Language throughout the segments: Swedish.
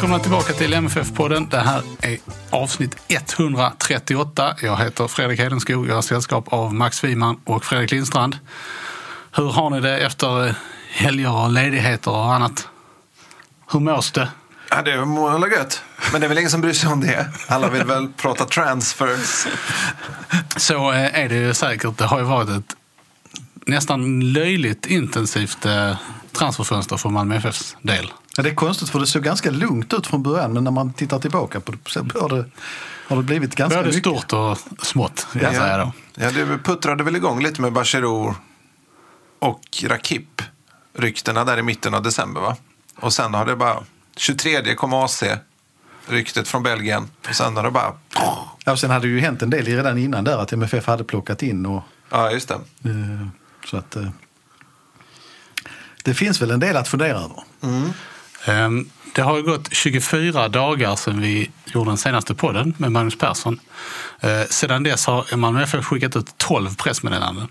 Välkomna tillbaka till MFF-podden. Det här är avsnitt 138. Jag heter Fredrik Hedenskog. Jag har sällskap av Max Wiman och Fredrik Lindstrand. Hur har ni det efter helger och ledigheter och annat? Hur mås det? Ja, det mår väl gött. Men det är väl ingen som bryr sig om det. Alla vill väl prata transfers. Så eh, är det ju säkert. Det har ju varit ett nästan löjligt intensivt eh, transferfönster för Malmö FFs del. Ja, det är konstigt för det såg ganska lugnt ut från början men när man tittar tillbaka på det så har det, har det blivit ganska Både mycket. stort och smått, kan jag säga då. Ja, det puttrade väl igång lite med Bachirou och Rakip. Ryktena där i mitten av december va? Och sen har det bara 23 kom AC. Ryktet från Belgien. Och sen har det bara... Ja, och sen hade det ju hänt en del redan innan där att MFF hade plockat in. Och, Ja, just det. eh, så att, eh, det finns väl en del att fundera över. Ehm, Det har ju gått 24 dagar sedan vi gjorde den senaste podden med Magnus Persson. Eh, Sedan dess har Malmö FF skickat ut 12 pressmeddelanden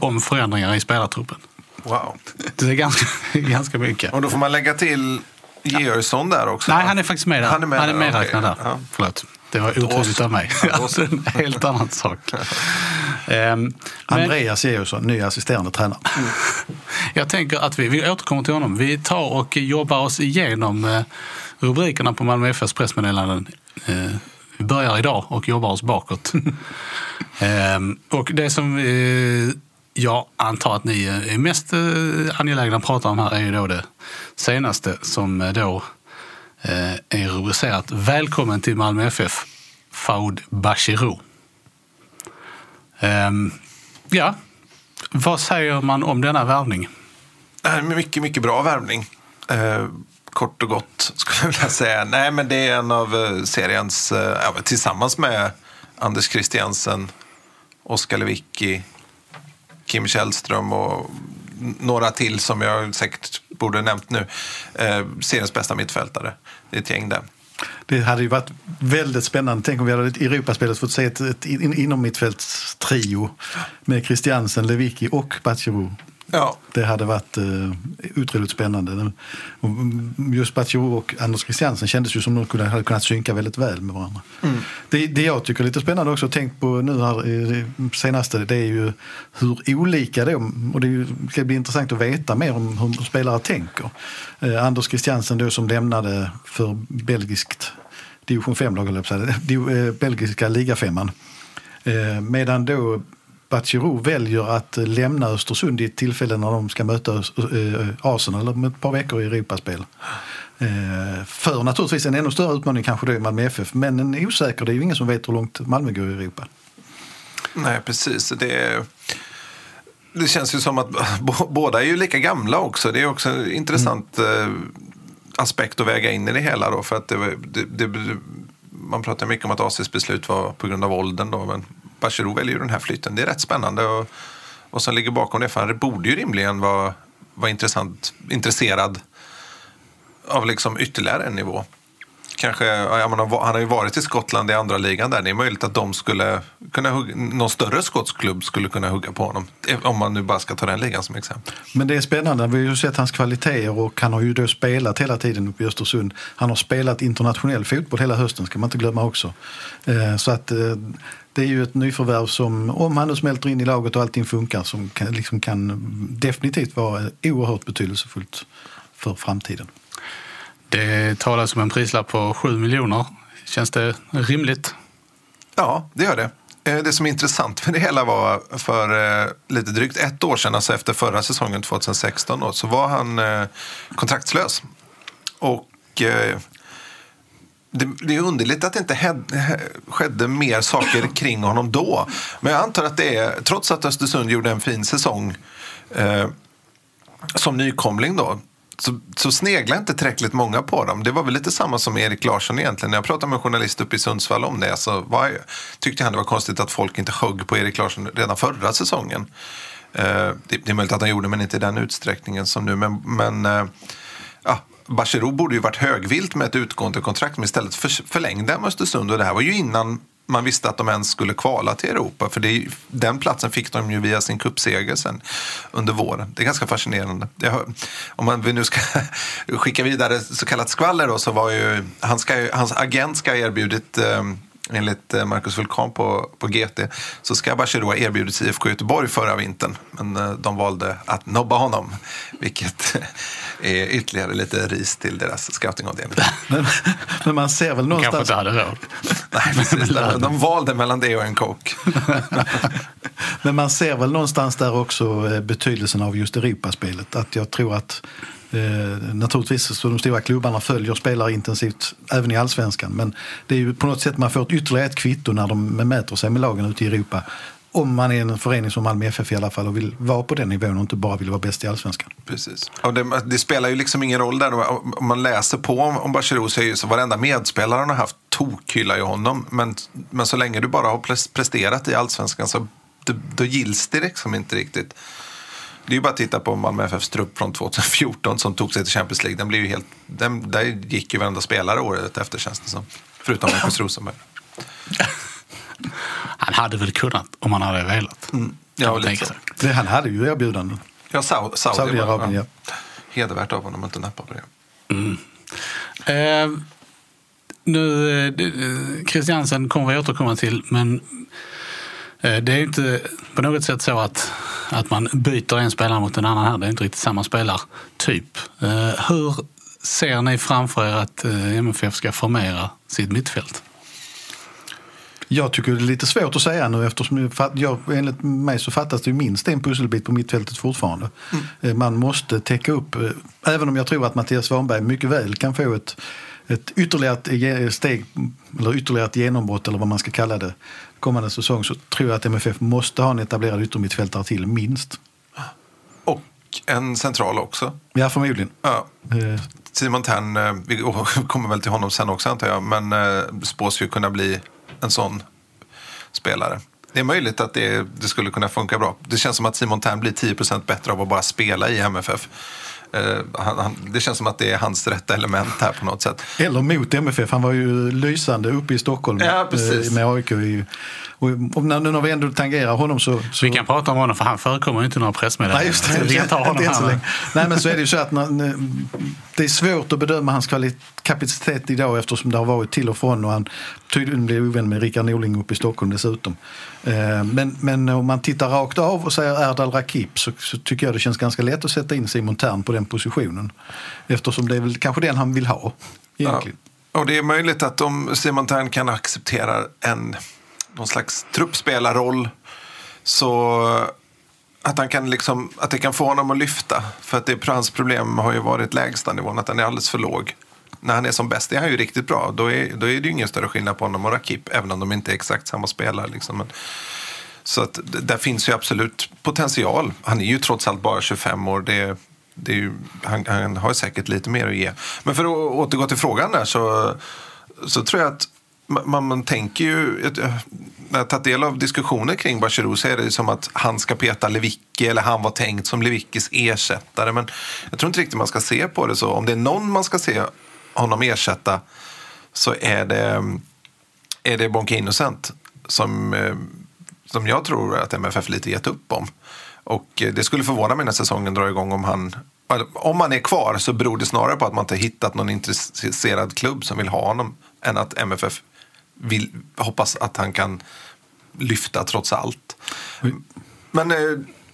om förändringar i spelartruppen. Wow. Det är ganska, ganska mycket. Och då får man lägga till Georgsson där också. Nej, va? han är faktiskt med där. Han är med han är medräknad okej. där. Ja. Förlåt. Det var otydligt av mig. Alltså, en helt annan sak. Men- Andreas Georgsson, ny assisterande tränare. Jag tänker att vi, vi återkommer till honom. Vi tar och jobbar oss igenom eh, rubrikerna på Malmö FFs pressmeddelanden. Eh, vi börjar idag och jobbar oss bakåt. Ehm, och det som eh, jag antar att ni är mest angelägna att prata om här är ju då det senaste som då Eh, är rubricerat Välkommen till Malmö FF, Faud Bachirou. Ehm, ja, vad säger man om denna värvning? Det här är mycket, mycket bra värvning. Eh, kort och gott skulle jag vilja säga. Nej, men det är en av seriens, tillsammans med Anders Christiansen, Oskar Lewicki, Kim Källström och några till som jag säkert borde nämnt nu. Eh, seriens bästa mittfältare. Det är ett gäng där. Det hade ju varit väldigt spännande. Tänk om vi hade i Europaspelet fått se ett, ett in, inom mittfältstrio med Christiansen, Lewicki och Bachirou. Ja, Det hade varit uh, otroligt spännande. Just Bachirou och Anders Christiansen kändes ju som de kunde, hade kunnat synka väldigt väl med varandra. Det, det jag tycker är lite spännande också, tänk på nu här senaste, det är ju hur olika det är. Och det ska bli intressant att veta mer om hur spelare tänker. Eh, Anders Christiansen då som lämnade för belgiskt division 5-lag, höll jag på att säga. Di- eh, belgiska ligafemman. Eh, medan då Bachirou väljer att eh, lämna Östersund i ett tillfälle när de ska möta Arsenal om ett par veckor i Europaspel. Eh, För naturligtvis en ännu större utmaning kanske då i Malmö FF, men en osäker. Det är ju ingen som vet hur långt Malmö går i Europa. nej precis. Det, det känns ju som att båda är ju lika gamla också. Det är också en intressant eh, aspekt att väga in i det hela. Då, för att det, det, det, man pratar mycket om att ACs beslut var på grund av åldern. Då, men Bachero väljer ju den här flytten. Det är rätt spännande. Och, vad som ligger bakom det, för han borde ju rimligen vara, vara intressant, intresserad av liksom ytterligare en nivå. Kanske, jag menar, han har ju varit i Skottland i andra ligan där. Det är möjligt att de skulle kunna hugga, någon större skotsklubb skulle kunna hugga på honom. Eh, om man nu bara ska ta den ligan som exempel. Men det är spännande. Vi har ju sett hans kvaliteter och han har ju då spelat hela tiden uppe i Östersund. Han har spelat internationell fotboll hela hösten, ska man inte glömma också. Eh, så att eh, det är ju ett nyförvärv som, om han nu smälter in i laget och allting funkar, som kan, liksom kan definitivt vara oerhört betydelsefullt för framtiden. Det talas om en prislapp på 7 miljoner. Känns det rimligt? Ja, det gör det. Eh, Det som är intressant med det hela var för eh, lite drygt ett år sedan, alltså efter förra säsongen 2016, då, så var han eh, kontraktslös. Och det, det är underligt att det inte hed, skedde mer saker kring honom då. Men jag antar att det är, trots att Östersund gjorde en fin säsong eh, som nykomling då, så, så sneglar inte tillräckligt många på dem. Det var väl lite samma som Erik Larsson egentligen. När jag pratade med en journalist uppe i Sundsvall om det så var, tyckte han det var konstigt att folk inte högg på Erik Larsson redan förra säsongen. Eh, det, det är möjligt att han gjorde men inte i den utsträckningen som nu. Men, men eh, ja, Bachirou borde ju varit högvilt med ett utgående kontrakt men istället för, förlängde han med Östersund och det här var ju innan man visste att de ens skulle kvala till Europa. För det, den platsen fick de ju via sin cupseger sen under våren. Det är ganska fascinerande. Jag, hör- om man vi nu ska skicka vidare så kallat skvaller då, så var ju, han ska, hans agent ska ha erbjudit eh, Enligt eh, Marcus Vulkan på, på GT så ska Bachirou erbjudits IFK Göteborg förra vintern. Men eh, de valde att nobba honom. Vilket är ytterligare lite ris till deras scoutingavdelning. Men, men man ser väl Kanske någonstans... inte hade råd. Nej, precis. De, de valde mellan det och en kock. Men man ser väl någonstans där också eh, betydelsen av just Europaspelet. Att jag tror att eh, naturligtvis så de stora klubbarna följer spelare intensivt även i allsvenskan. Men det är ju på något sätt man får ett ytterligare ett kvitto när de mäter sig med lagen ute i Europa. Om man är en förening som Malmö FF i alla fall och vill vara på den nivån och inte bara vill vara bäst i allsvenskan. Precis. Och det, det spelar ju liksom ingen roll där. Om man läser på om, om Bachirou så är ju så varenda medspelare han har haft tokhyllar ju honom. Men, men så länge du bara har presterat i allsvenskan så då, då gills det liksom inte riktigt. Det är ju bara att titta på Malmö FFs trupp från 2014 som tog sig till Champions League. Den blev ju helt, den, där gick ju varenda spelare året efter känns det som. Förutom Marcus Rosenberg. Han hade väl kunnat om han hade velat. Mm. Ja, lite tänka så. Det, han hade ju erbjudanden. Ja, Sau- Saudi, Saudiarabien, ja. Hedervärt av honom att inte nappa på det. Eh, nu, eh, eh, Christiansen kommer vi återkomma till, men det är inte på något sätt så att, att man byter en spelare mot en annan här. Det är inte riktigt samma spelartyp. Eh, hur ser ni framför er att eh, MFF ska formera sitt mittfält? Jag tycker det är lite svårt att säga nu eftersom jag, enligt mig så fattas det minst en pusselbit på mittfältet fortfarande. Eh, Man måste täcka upp, eh, även om jag tror att Mattias Svanberg mycket väl kan få ett, ett ytterligare steg, eller ytterligare ett genombrott eller vad man ska kalla det kommande säsong så tror jag att MFF måste ha en etablerad yttermittfältare till minst. Och en central också. Ja, förmodligen. Ja. Eh, Simon Tern, eh, vi kommer väl till honom sen också antar jag, men eh, spås ju kunna bli en sån spelare. Det är möjligt att det, det skulle kunna funka bra. Det känns som att Simon Tern blir 10% bättre av att bara spela i MFF. Eh, han, han, det känns som att det är hans rätta element här på något sätt. Eller mot MFF. Han var ju lysande uppe i Stockholm Ja, eh, med AIK. I, och, när, nu när vi ändå tangerar honom så... så Vi kan prata om honom för han förekommer ju inte i några pressmeddelanden. Nej, just det. Vi kan ta honom Inte än så här. länge. Nej, men så är det ju så att när, när, det är svårt att bedöma hans kapacitet idag eftersom det har varit till och från och han tydligen blev ovän med Rickard Norling uppe i Stockholm dessutom. Eh, Men, men om man tittar rakt av och säger Erdal Rakip så, så tycker jag det känns ganska lätt att sätta in Simon Tern på den positionen. Eftersom det är väl kanske den han vill ha egentligen. Ja. Och det är möjligt att om Simon Tern kan acceptera en någon slags truppspelarroll så att, han kan liksom, att det kan få honom att lyfta. För att det, hans problem har ju varit lägstanivån, att den är alldeles för låg. När han är som bäst är han ju riktigt bra. Då är, då är det ju ingen större skillnad på honom och Rakip, även om de inte är exakt samma spelare. Liksom. Men, så att där finns ju absolut potential. Han är ju trots allt bara 25 år. Det, det är ju, han, han har säkert lite mer att ge. Men för att återgå till frågan där så, så tror jag att man, man tänker ju... När jag tagit del av diskussioner kring Bachirou så är det som att han ska peta Lewicki eller han var tänkt som Lewickis ersättare. Men jag tror inte riktigt man ska se på det så. Om det är någon man ska se honom ersätta så är det, är det Bonke Innocent som, eh, som jag tror att MFF lite gett upp om. Och eh, det skulle förvåna mig när säsongen drar igång om han om han är kvar så beror det snarare på att man inte hittat någon intresserad klubb som vill ha honom än att MFF vill, hoppas att han kan lyfta trots allt. Men, eh,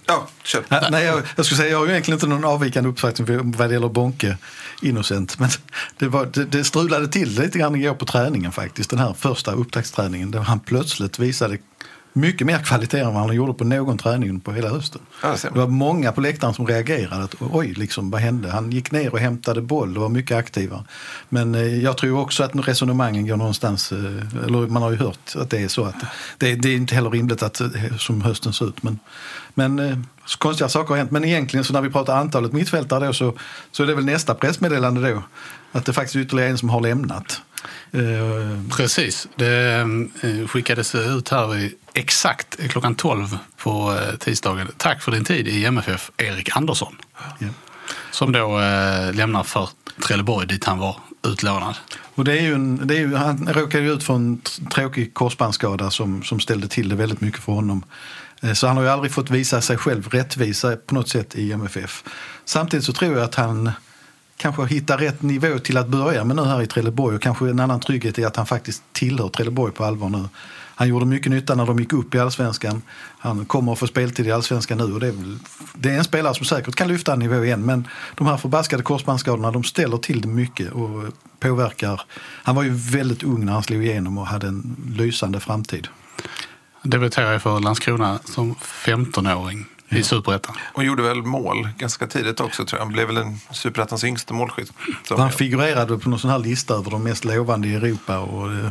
ja, kör. Nej, jag, jag skulle säga, jag har ju egentligen inte någon avvikande uppfattning vad det gäller Bonke Innocent. Men det, var, det, det strulade till lite grann igår på träningen faktiskt. Den här första upptaktsträningen där han plötsligt visade mycket mer kvalitet än vad han gjorde på någon träning på hela hösten. Ja, det var många på läktaren som reagerade. Att, Oj, liksom, vad hände? Han gick ner och hämtade boll och var mycket aktivare. Men eh, jag tror också att resonemangen går någonstans, eh, eller man har ju hört att det är så. att Det, det är inte heller rimligt att, eh, som hösten ser ut. Men, men eh, konstiga saker har hänt. Men egentligen så när vi pratar antalet mittfältare då så, så är det väl nästa pressmeddelande då. Att det faktiskt är ytterligare en som har lämnat. Eh, Precis. Det eh, skickades ut här exakt klockan 12 på eh, tisdagen. Tack för din tid i MFF, Erik Andersson. ja. Som då lämnar för Trelleborg dit han var utlånad. Och det är ju en, det är ju, han råkade ju ut för en tråkig korsbandsskada som, som ställde till det väldigt mycket för honom. Så han har ju aldrig fått visa sig själv rättvisa på något sätt i MFF. Samtidigt så tror jag att han kanske hittar rätt nivå till att börja med nu här i Trelleborg och kanske en annan trygghet i att han faktiskt tillhör Trelleborg på allvar nu. Han gjorde mycket nytta när de gick upp i allsvenskan. Han kommer att få speltid i allsvenskan nu och det är, väl, det är en spelare som säkert kan lyfta en nivå igen men de här förbaskade korsbandsskadorna de ställer till det mycket och påverkar. Han var ju väldigt ung när han slog igenom och hade en lysande framtid. Debuterade för Landskrona som 15-åring i Superettan. Och gjorde väl mål ganska tidigt också tror jag. Han blev väl en superettans yngste målskytt. Han figurerade på någon sån här lista över de mest lovande i Europa. Och, eh,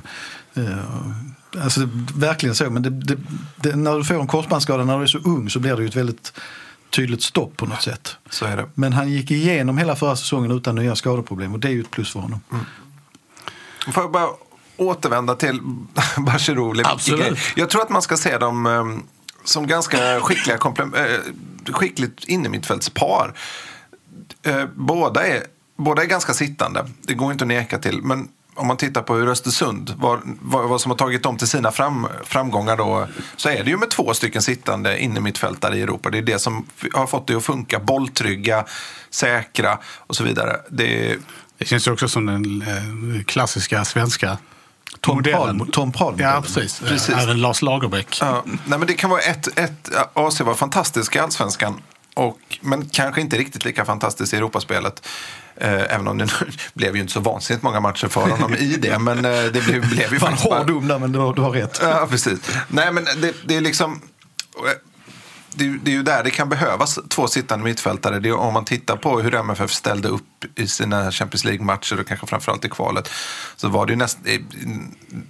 eh, alltså, verkligen så. Men det, det, det, när du får en korsbandsskada när du är så ung så blir det ju ett väldigt tydligt stopp på något sätt. Så är det. Men han gick igenom hela förra säsongen utan nya skadeproblem och det är ju ett plus för honom. Får jag bara återvända till Bachirou? Absolut. Jag tror att man ska se dem eh, som ganska skickliga eh, skickligt innermittfältspar. Eh, båda, är, båda är ganska sittande, det går inte att neka till. Men om man tittar på hur Östersund, vad, vad, vad som har tagit dem till sina fram, framgångar då, så är det ju med två stycken sittande innermittfältare i Europa. Det är det som har fått det att funka. Bolltrygga, säkra och så vidare. Det, Det känns ju också som den eh, klassiska svenska Tom modellen. Prahl- Tom Prahl Ja, precis. Precis. Även Lars Lagerbäck. Ja, nej, men det kan vara ett, ett AC var fantastisk i allsvenskan. Och, men kanske inte riktigt lika fantastiskt i Europaspelet. Eh, även om det nu blev ju inte så vansinnigt många matcher för honom i det. Men eh, det blev, blev ju Fan faktiskt bara- hård där men du har, du har rätt. Ja, precis. Nej, men det, det är liksom... Det, är- det är ju där det kan behövas två sittande mittfältare. Det är, om man tittar på hur MFF ställde upp i sina Champions League-matcher och kanske framförallt i kvalet. Så var det ju näst, i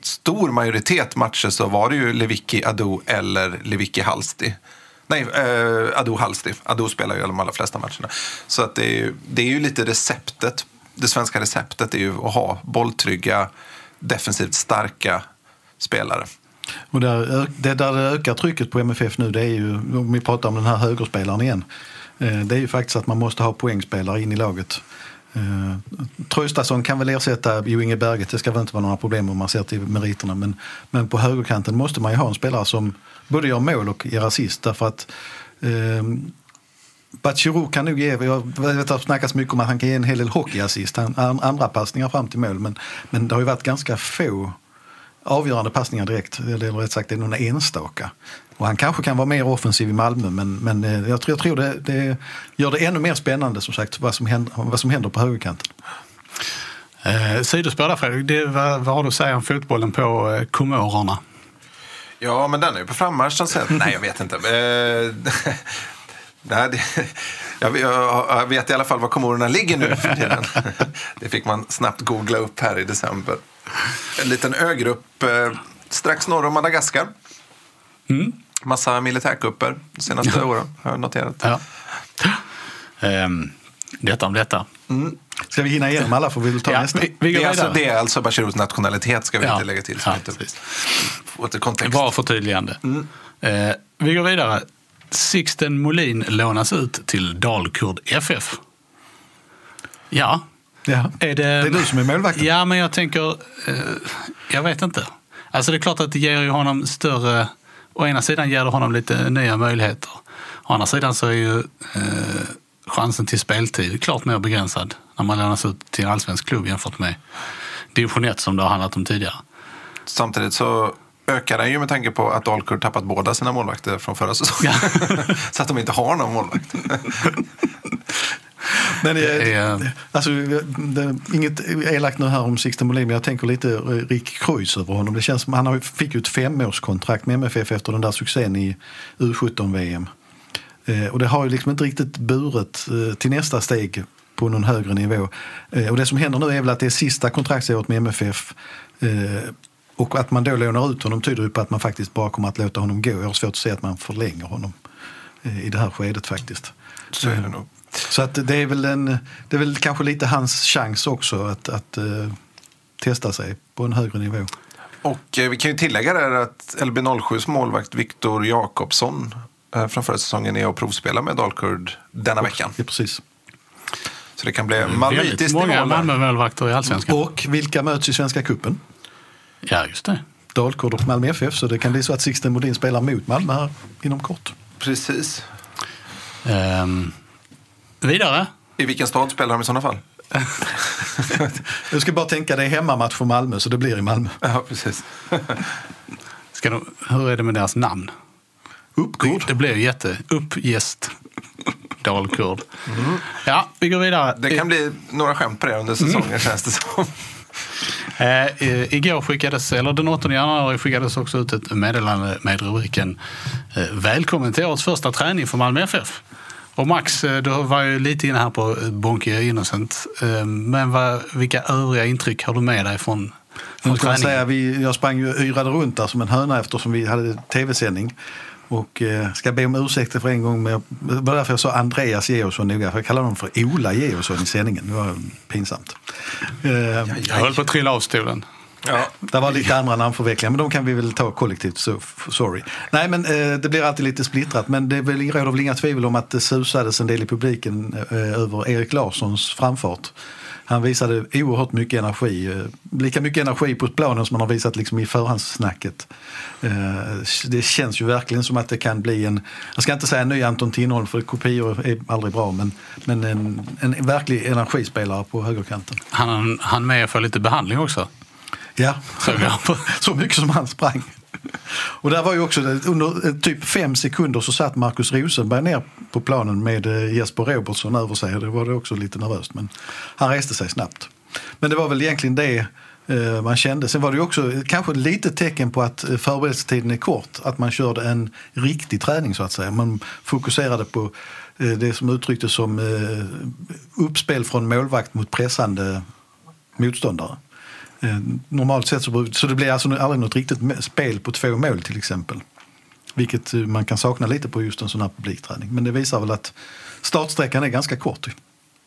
stor majoritet matcher så var det ju Lewicki, Ado eller Lewicki Halsti. Nej, eh, Ado Halsti. Ado spelar ju de allra flesta matcherna. Så att det, är ju, det är ju lite receptet. Det svenska receptet är ju att ha bolltrygga, defensivt starka spelare. Och där, det där det ökar trycket på MFF nu det är ju, om vi pratar om den här högerspelaren igen, eh, det är ju faktiskt att man måste ha poängspelare in i laget. Eh, Traustason kan väl ersätta Jo Inge Berget, det ska väl inte vara några problem om man ser till meriterna. Men, men på högerkanten måste man ju ha en spelare som både gör mål och är assist. Därför att eh, Bachirou kan nog ge, jag vet att det snackas mycket om att han kan ge en hel del hockeyassist, han- andra passningar fram till mål. Men, men det har ju varit ganska få avgörande passningar direkt, eller rätt sagt det är några enstaka. Och han kanske kan vara mer offensiv i Malmö men, men eh, jag tror, jag tror det, det gör det ännu mer spännande som sagt vad som händer, vad som händer på högerkanten. Eh, sidospår där Fredrik, det, vad, vad har du att säga om fotbollen på eh, Komorerna? Ja, men den är ju på frammarsch. så att säga. Nej, jag vet inte. Eh, Nej, det, jag, vet- jag vet i alla fall var komorerna ligger nu för tiden. Det fick man snabbt googla upp här i december. En liten ögrupp eh, strax norr om Madagaskar. Massa militärkupper de senaste åren har jag noterat. Ja. Ehm, detta om detta. Ska vi hinna igenom alla får vi ta Ja, nästa. vi, vi Det är, alltså, det är alltså Bashirous nationalitet ska vi Ja. inte lägga till. Så Ja, inte kontext. Bra förtydligande. Eh, vi går vidare. Sixten Molin lånas ut till Dalkurd FF. Ja, Ja. är det... Det är du som är målvakten. Ja, men jag tänker... Eh, jag vet inte. Alltså det är klart att det ger ju honom större... Å ena sidan ger det honom lite nya möjligheter. Å andra sidan så är ju eh, chansen till speltid klart mer begränsad när man lånas ut till en allsvensk klubb jämfört med division 1 som det har handlat om tidigare. Samtidigt så ökar den ju med tanke på att Dalkurd tappat båda sina målvakter från förra säsongen. så att de inte har någon målvakt. Men det, Det är- alltså, det, inget elakt nu här om Sixten Molin, men jag tänker lite eh, Rick Kreuz över honom. Det känns som han fick ju ett femårskontrakt med MFF efter den där succén i U17-VM. Eh, och det har ju liksom inte riktigt burit eh, till nästa steg på någon högre nivå. Eh, och det som händer nu är väl att det är sista kontraktsåret med MFF. Eh, och att man då lånar ut honom tyder ju på att man faktiskt bara kommer att låta honom gå. Jag har svårt att se att man förlänger honom eh, i det här skedet faktiskt. Så är det nog. Så att det är väl, en, det är väl kanske lite hans chans också att, att eh, testa sig på en högre nivå. Och eh, vi kan ju tillägga där att LB07s målvakt Viktor Jakobsson eh, från förra säsongen är och provspelar med Dalkurd denna veckan. Ja, precis. Så det kan bli Väldigt malmöitiskt i många. Malmö-målvakter i Allsvenskan. Och vilka möts i Svenska Cupen? Ja, just det. Dalkurd och Malmö FF. Så det kan bli så att Sixten Modin spelar mot Malmö här inom kort. Precis. Ehm, vidare. I vilken stad spelar de i sådana fall? Jag ska bara tänka, det är hemmamatch för Malmö så det blir i Malmö. Ja, precis. Ska de, hur är det med deras namn? Uppgård. Det blir jätte... Uppgäst. Dalkurd. Ja, vi går vidare. Det kan bli några skämt på det under säsongen känns det som. Eh, eh, igår skickades, eller den 8 januari skickades också ut ett meddelande med rubriken eh, Välkommen till årets första träning för Malmö FF. Och Max, eh, du var ju lite inne här på eh, Bonke Innocent. Eh, men vad, vilka övriga intryck har du med dig från, från träningen? säga, vi, jag sprang ju yrade runt där som en höna eftersom vi hade tv-sändning. Och eh, ska be om ursäkt för en gång. Men det var därför jag sa Andreas Georgsson noga. För jag kallar honom för Ola Georgsson i sändningen. Det var pinsamt. Eh, Jag höll på att trilla av stolen. Ja. Det var lite andra namnförvecklingar, men de kan vi väl ta kollektivt. Så, sorry. Nej, men eh, det blir alltid lite splittrat. Men det är väl- råder väl inga tvivel om att det susades en del i publiken eh, över Erik Larssons framfart. Han visade oerhört mycket energi. Eh, lika mycket energi på planen som han har visat liksom i förhandssnacket. Eh, det känns ju verkligen som att det kan bli en, jag ska inte säga en ny Anton Tinnerholm för kopior är aldrig bra, men, men en, en verklig energispelare på högerkanten. Han, han med för lite behandling också. Ja, så mycket som han sprang. Och där var ju också under eh, typ fem sekunder så satt Marcus Rosenberg ner på planen med eh, Jesper Robertsson över sig. Det var det också lite nervöst men han reste sig snabbt. Men det var väl egentligen det eh, man kände. Sen var det också kanske lite tecken på att förberedelsetiden är kort. Att man körde en riktig träning så att säga. Man fokuserade på det som uttrycktes som uppspel från målvakt mot pressande motståndare. Eh, normalt sett så, så det blir alltså aldrig något riktigt spel på två mål till exempel. Vilket eh, man kan sakna lite på just en sån här publikträning. Men det visar väl att startsträckan är ganska kort.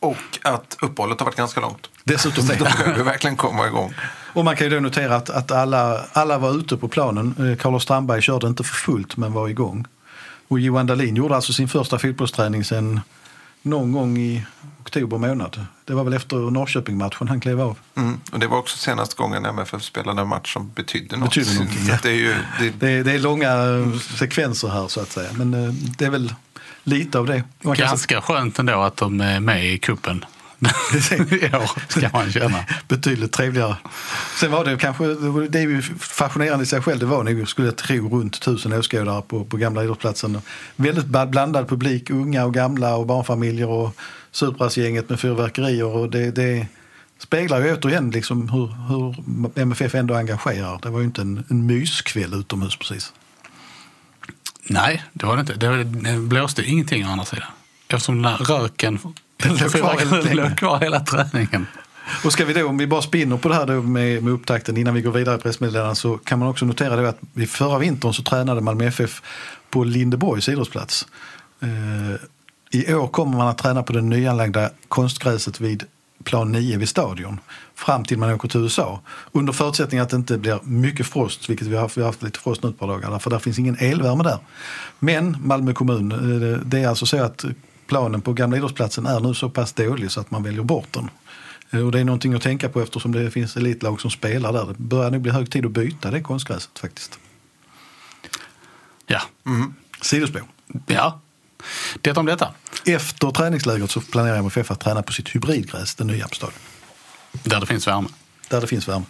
Och att uppehållet har varit ganska långt. Dessutom De det. behöver verkligen komma igång. Och man kan ju då notera att, att alla, alla var ute på planen. Eh, Carlos Strandberg körde inte för fullt men var igång. Och Johan Dahlin gjorde alltså sin första fotbollsträning sen någon gång i oktober månad. Det var väl efter Norrköping-matchen han klev av. Mm. Och det var också senaste gången MFF spelade en match som betydde något. Betydde någonting, ja. det är ju, det, Det, det är långa eh, sekvenser här så att säga. Men eh, det är väl lite av det. Man kan Ganska skönt ändå att de är med i kuppen år, ska man känna. Betydligt trevligare. Sen var det kanske, det är ju fascinerande i sig själv. Det var nog, skulle jag tro, runt tusen åskådare på, på gamla idrottsplatsen. Väldigt blandad publik, unga och gamla och barnfamiljer och Suprasgänget med fyrverkerier. Och det, det speglar ju återigen liksom hur, hur MFF ändå engagerar. Det var ju inte en, en myskväll utomhus precis. Nej, det var det inte. Det blåste ingenting å andra sidan. Eftersom den där röken Den låg kvar länge. låg kvar hela träningen. Och ska vi då, om vi bara spinner på det här då med, med upptakten innan vi går vidare i pressmeddelandet så kan man också notera då att vid förra vintern så tränade Malmö FF på Lindeborgs idrottsplats. Eh, I år kommer man att träna på det nyanlagda konstgräset vid plan 9 vid stadion fram till man åker till USA. Under förutsättning att det inte blir mycket frost, vilket vi har haft, vi har haft lite frost nu ett par dagar, för där finns ingen elvärme där. Men Malmö kommun, eh, det är alltså så att planen på gamla idrottsplatsen är nu så pass dålig så att man väljer bort den. Eh, Och det är någonting att tänka på eftersom det finns elitlag som spelar där. Det börjar nog bli hög tid att byta det konstgräset faktiskt. Ja. Sidospår. ja. Det om detta. Efter träningslägret så planerar MFF att träna på sitt hybridgräs, det nya på stadion. Där det finns värme. Där det finns värme.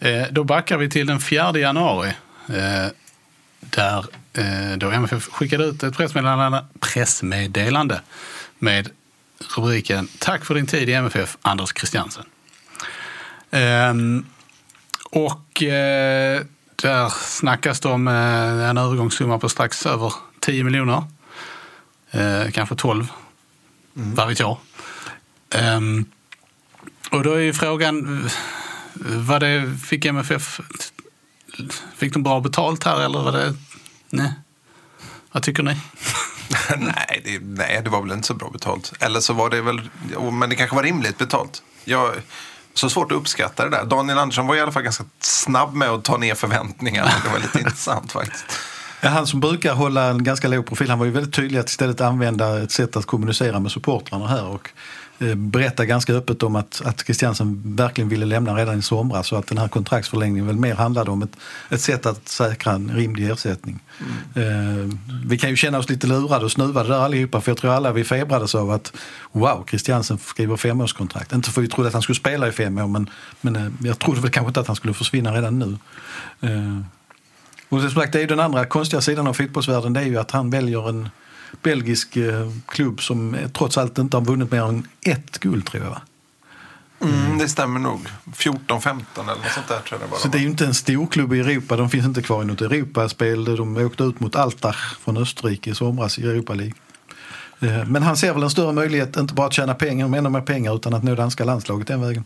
Eh, då backar vi till den 4 januari. Eh, där då MFF skickade ut ett pressmeddelande, pressmeddelande med rubriken Tack för din tid i MFF, Anders Christiansen. Ehm, och eh, där snackas det om eh, en övergångssumma på strax över 10 miljoner. Eh, kanske 12, vad vet jag. Och då är ju frågan, vad det, fick MFF, fick de bra betalt här eller var det, nej? Vad tycker ni? nej, det, nej, det var väl inte så bra betalt. Eller så var det väl, men det kanske var rimligt betalt. Jag, så svårt att uppskatta det där. Daniel Andersson var i alla fall ganska snabb med att ta ner förväntningarna. Det var lite intressant faktiskt. Ja, han som brukar hålla en ganska låg profil, han var ju väldigt tydlig att istället använda ett sätt att kommunicera med supportrarna här och eh, berätta ganska öppet om att, att Christiansen verkligen ville lämna redan i somras och att den här kontraktsförlängningen väl mer handlade om ett, ett sätt att säkra en rimlig ersättning. Eh, vi kan ju känna oss lite lurade och snuvade där allihopa för jag tror alla vi febrades av att wow, Christiansen skriver femårskontrakt. Inte för vi trodde att han skulle spela i fem år men, men eh, jag trodde väl kanske inte att han skulle försvinna redan nu. Eh, och som sagt, det är ju den andra konstiga sidan av fotbollsvärlden. Det är ju att han väljer en belgisk eh, klubb som trots allt inte har vunnit mer än ett guld tror jag. Mm, det stämmer nog. 14-15 eller något sånt där tror jag det bara Så det är ju inte en stor klubb i Europa. De finns inte kvar i något Europaspel. De åkte ut mot Altach från Österrike i somras i Europa League. Eh, Men han ser väl en större möjlighet, inte bara att tjäna pengar, men ännu mer pengar, utan att nå danska landslaget den vägen.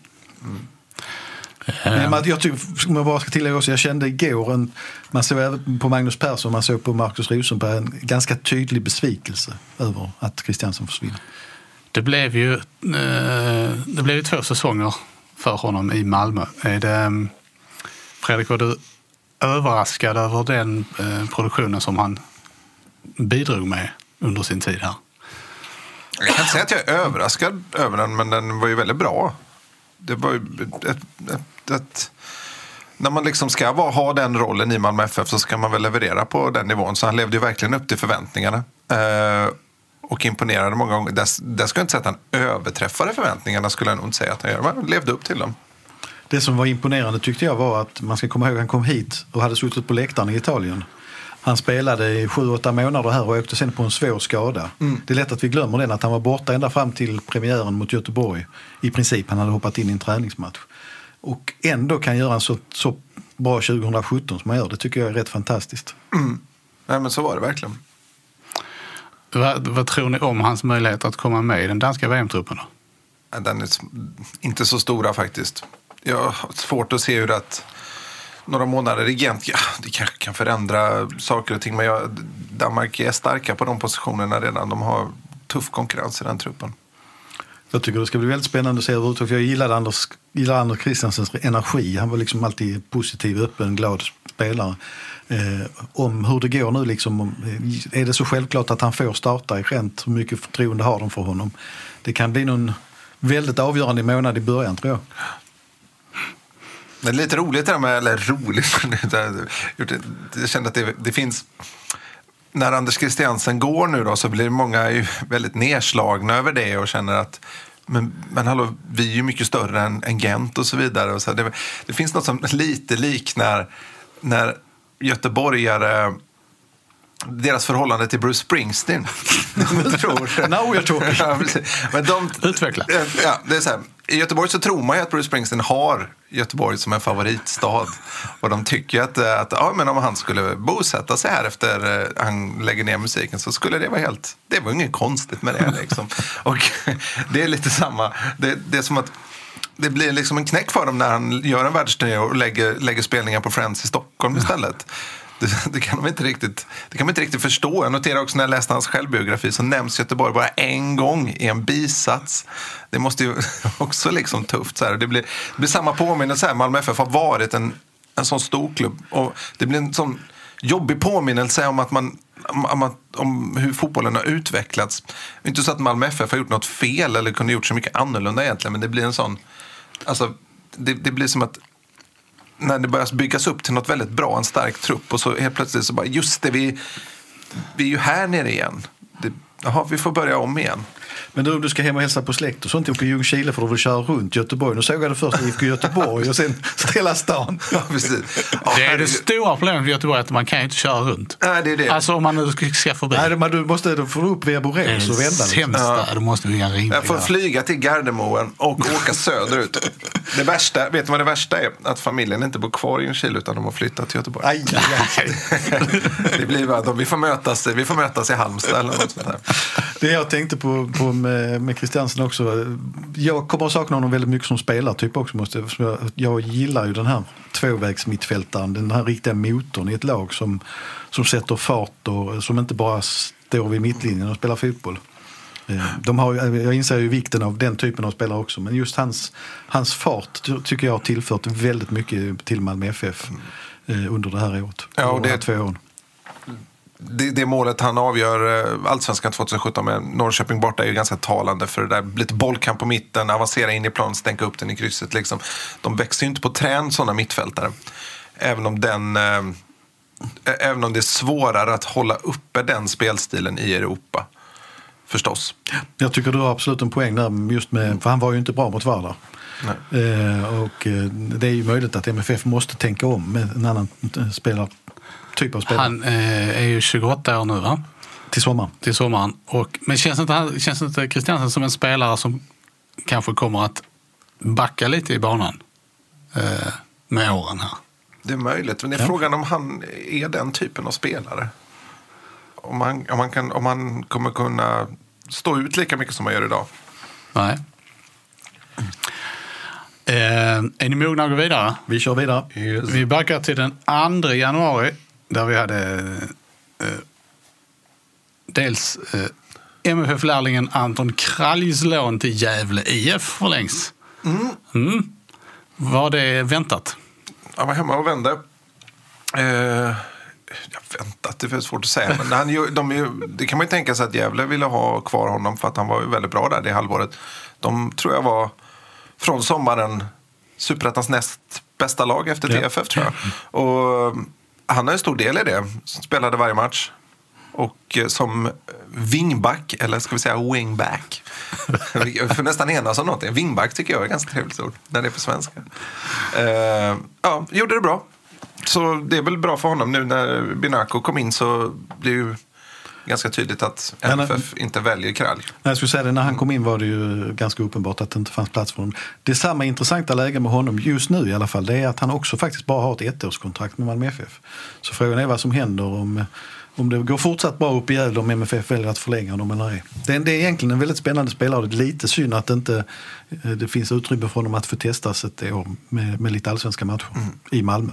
Men jag tycker, jag bara ska tillägga också, jag kände igår, en, man såg även på Magnus Persson, man såg på Marcus Rosenberg, en ganska tydlig besvikelse över att Christiansen försvinner. Det blev ju eh, det blev ju två säsonger för honom i Malmö. Är det, eh, Fredrik, var du överraskad över den eh, produktionen som han bidrog med under sin tid här? Jag kan inte säga att jag är överraskad över den, men den var ju väldigt bra. Det var ju ett, ett, ett, när man liksom ska vara, ha den rollen i Malmö FF så ska man väl leverera på den nivån. Så han levde ju verkligen upp till förväntningarna. Eh, och imponerade många gånger. Där, där ska jag inte säga att han överträffade förväntningarna, skulle jag nog inte säga att han gör. Men han levde upp till dem. Det som var imponerande tyckte jag var att man ska komma ihåg att han kom hit och hade suttit på läktaren i Italien. Han spelade i sju, åtta månader här och åkte sen på en svår skada. Det är lätt att vi glömmer den, att han var borta ända fram till premiären mot Göteborg. I princip, han hade hoppat in i en träningsmatch. Och ändå kan göra en så, så bra 2017 som han gör, det tycker jag är rätt fantastiskt. Nej, men så var det verkligen. Vad, vad tror ni om hans möjlighet att komma med i den danska VM-truppen? Den är inte så stora faktiskt. Jag har svårt att se hur att några månader i Gent, ja, det kanske kan förändra saker och ting. Men jag, Danmark är starka på de positionerna redan. De har tuff konkurrens i den truppen. Jag tycker det ska bli väldigt spännande att se överhuvudtaget. För jag gillade Anders, gillade Anders Christiansens energi. Han var liksom alltid positiv, öppen, glad spelare. Eh, om hur det går nu, liksom, eh, är det så självklart att han får starta i Gent? Hur mycket förtroende har de för honom? Det kan bli någon väldigt avgörande månad i början tror jag. Det är lite roligt det där med, eller roligt, det jag kände att det, det finns när Anders Christiansen går nu då så blir många ju väldigt nedslagna över det och känner att men, men hallå, vi är ju mycket större än, än Gent och så vidare. Och så det, det finns något som lite liknar när göteborgare deras förhållande till Bruce Springsteen. Jag tror. Now we're talking. Ja, precis. Men de, Utveckla. Ja, det är så här. I Göteborg så tror man ju att Bruce Springsteen har Göteborg som en favoritstad. Och de tycker att, eh, att ja, men om han skulle bosätta sig här efter eh, han lägger ner musiken så skulle det vara helt... Det var inget konstigt med det. Liksom. Och det är lite samma. Det, det är som att det blir liksom en knäck för dem när han gör en världsturné och lägger, lägger spelningar på Friends i Stockholm istället. Det, det, kan de inte riktigt, det kan man inte riktigt förstå. Jag noterar också när jag läste hans självbiografi så nämns Göteborg bara en gång i en bisats. Det måste ju också liksom tufft. Så här. Det, blir, det blir samma påminnelse här. Malmö FF har varit en, en sån stor klubb. Och det blir en sån jobbig påminnelse om att man om, om, om hur fotbollen har utvecklats. Inte så att Malmö FF har gjort något fel eller kunde gjort så mycket annorlunda egentligen. Men det blir en sån... Alltså, det, det blir som att när det börjar byggas upp till något väldigt bra, en stark trupp och så helt plötsligt så bara, just det, vi, vi är ju här nere igen. Det, jaha, vi får börja om igen. Men du, om du ska hem och hälsa på släkt och sånt uppe i Ljungskile får du väl köra runt Göteborg. Nu såg jag det först i IFK Göteborg och sen hela stan. Ja, precis. Ja, Det är det stora problemet med Göteborg att man kan ju inte köra runt. Nej, det är det. Alltså om man nu ska- förbi. Nej, men du måste då du upp via det Borås och det vända. Liksom. sämsta. Då måste vi ha en rimlig. Jag får flyga till Gardermoen och åka söderut. Det värsta, vet du vad det värsta är? Att familjen inte bor kvar i Ljungskile utan de har flyttat till Göteborg. Aj, aj, aj. Det blir bara vi får mötas, vi får mötas i Halmstad eller något sånt där. Det jag tänkte på, på med, med Christiansen också. Jag kommer att sakna honom väldigt mycket som spelartyp också. Måste, jag- jag, gillar ju den här tvåvägsmittfältaren. Den här riktiga motorn i ett lag som, som sätter fart och som inte bara står vid mittlinjen och spelar fotboll. Eh, De har, jag inser ju vikten av den typen av spelare också. Men just hans, hans fart ty- tycker jag har tillfört väldigt mycket till Malmö FF eh, under det här året. Ja, och de det- två åren. Det, det målet han avgör eh, Allsvenskan 2017 med Norrköping borta är ju ganska talande för det där lite bollkamp på mitten, avancera in i plan, stänka upp den i krysset. Liksom. De växer ju inte på trän sådana mittfältare. Även om, den, eh, även om det är svårare att hålla uppe den spelstilen i Europa. Förstås. Jag tycker du har absolut en poäng där, just med, för han var ju inte bra mot Vardar. Eh, och eh, det är ju möjligt att MFF måste tänka om med en annan eh, spelar, typ av spelare Han eh, är ju 28 år nu va? till sommaren. till sommaren. Och, men känns inte, han- känns inte Christiansen som en spelare som kanske kommer att backa lite i banan eh, med åren här? Det är möjligt, men det är frågan om han är den typen av spelare. Om han, om han, kan, om han kommer kunna stå ut lika mycket som han gör idag. Nej. Eh, är ni mogna att gå vidare? Vi kör vidare. Vi backar till den 2 januari där vi hade eh, dels eh, MFF-lärlingen Anton Kraljs lån till Gävle IF förlängs. Mm. Var det väntat? Han var hemma och vände. Eh, jag väntat, det är svårt att säga. Men han, de, det kan man ju tänka sig att Gävle ville ha kvar honom för att han var ju väldigt bra där det halvåret. De tror jag var från sommaren Superettans näst bästa lag efter Ja. TFF tror jag. Och han har en stor del i det. Spelade varje match. Och eh, som wingback, eller ska vi säga wingback. Vi får nästan enas om någonting. Wingback tycker jag är ett ganska trevligt ord när det är på svenska. Uh, ja, gjorde det bra. Så det är väl bra för honom nu när Binako kom in så blir ju ganska tydligt att Men, MFF inte väljer Kralj. Jag skulle säga det, när han kom in var det ju ganska uppenbart att det inte fanns plats för honom. Det samma intressanta läge med honom just nu i alla fall. Det är att han också faktiskt bara har ett ettårskontrakt med Malmö FF. Så frågan är vad som händer om, om det går fortsatt bra upp i Gävle om MFF väljer att förlänga honom eller ej. Det är, det är egentligen en väldigt spännande spelare och det är lite synd att det inte eh, det finns utrymme för honom att få testas ett år med, med lite allsvenska matcher i Malmö.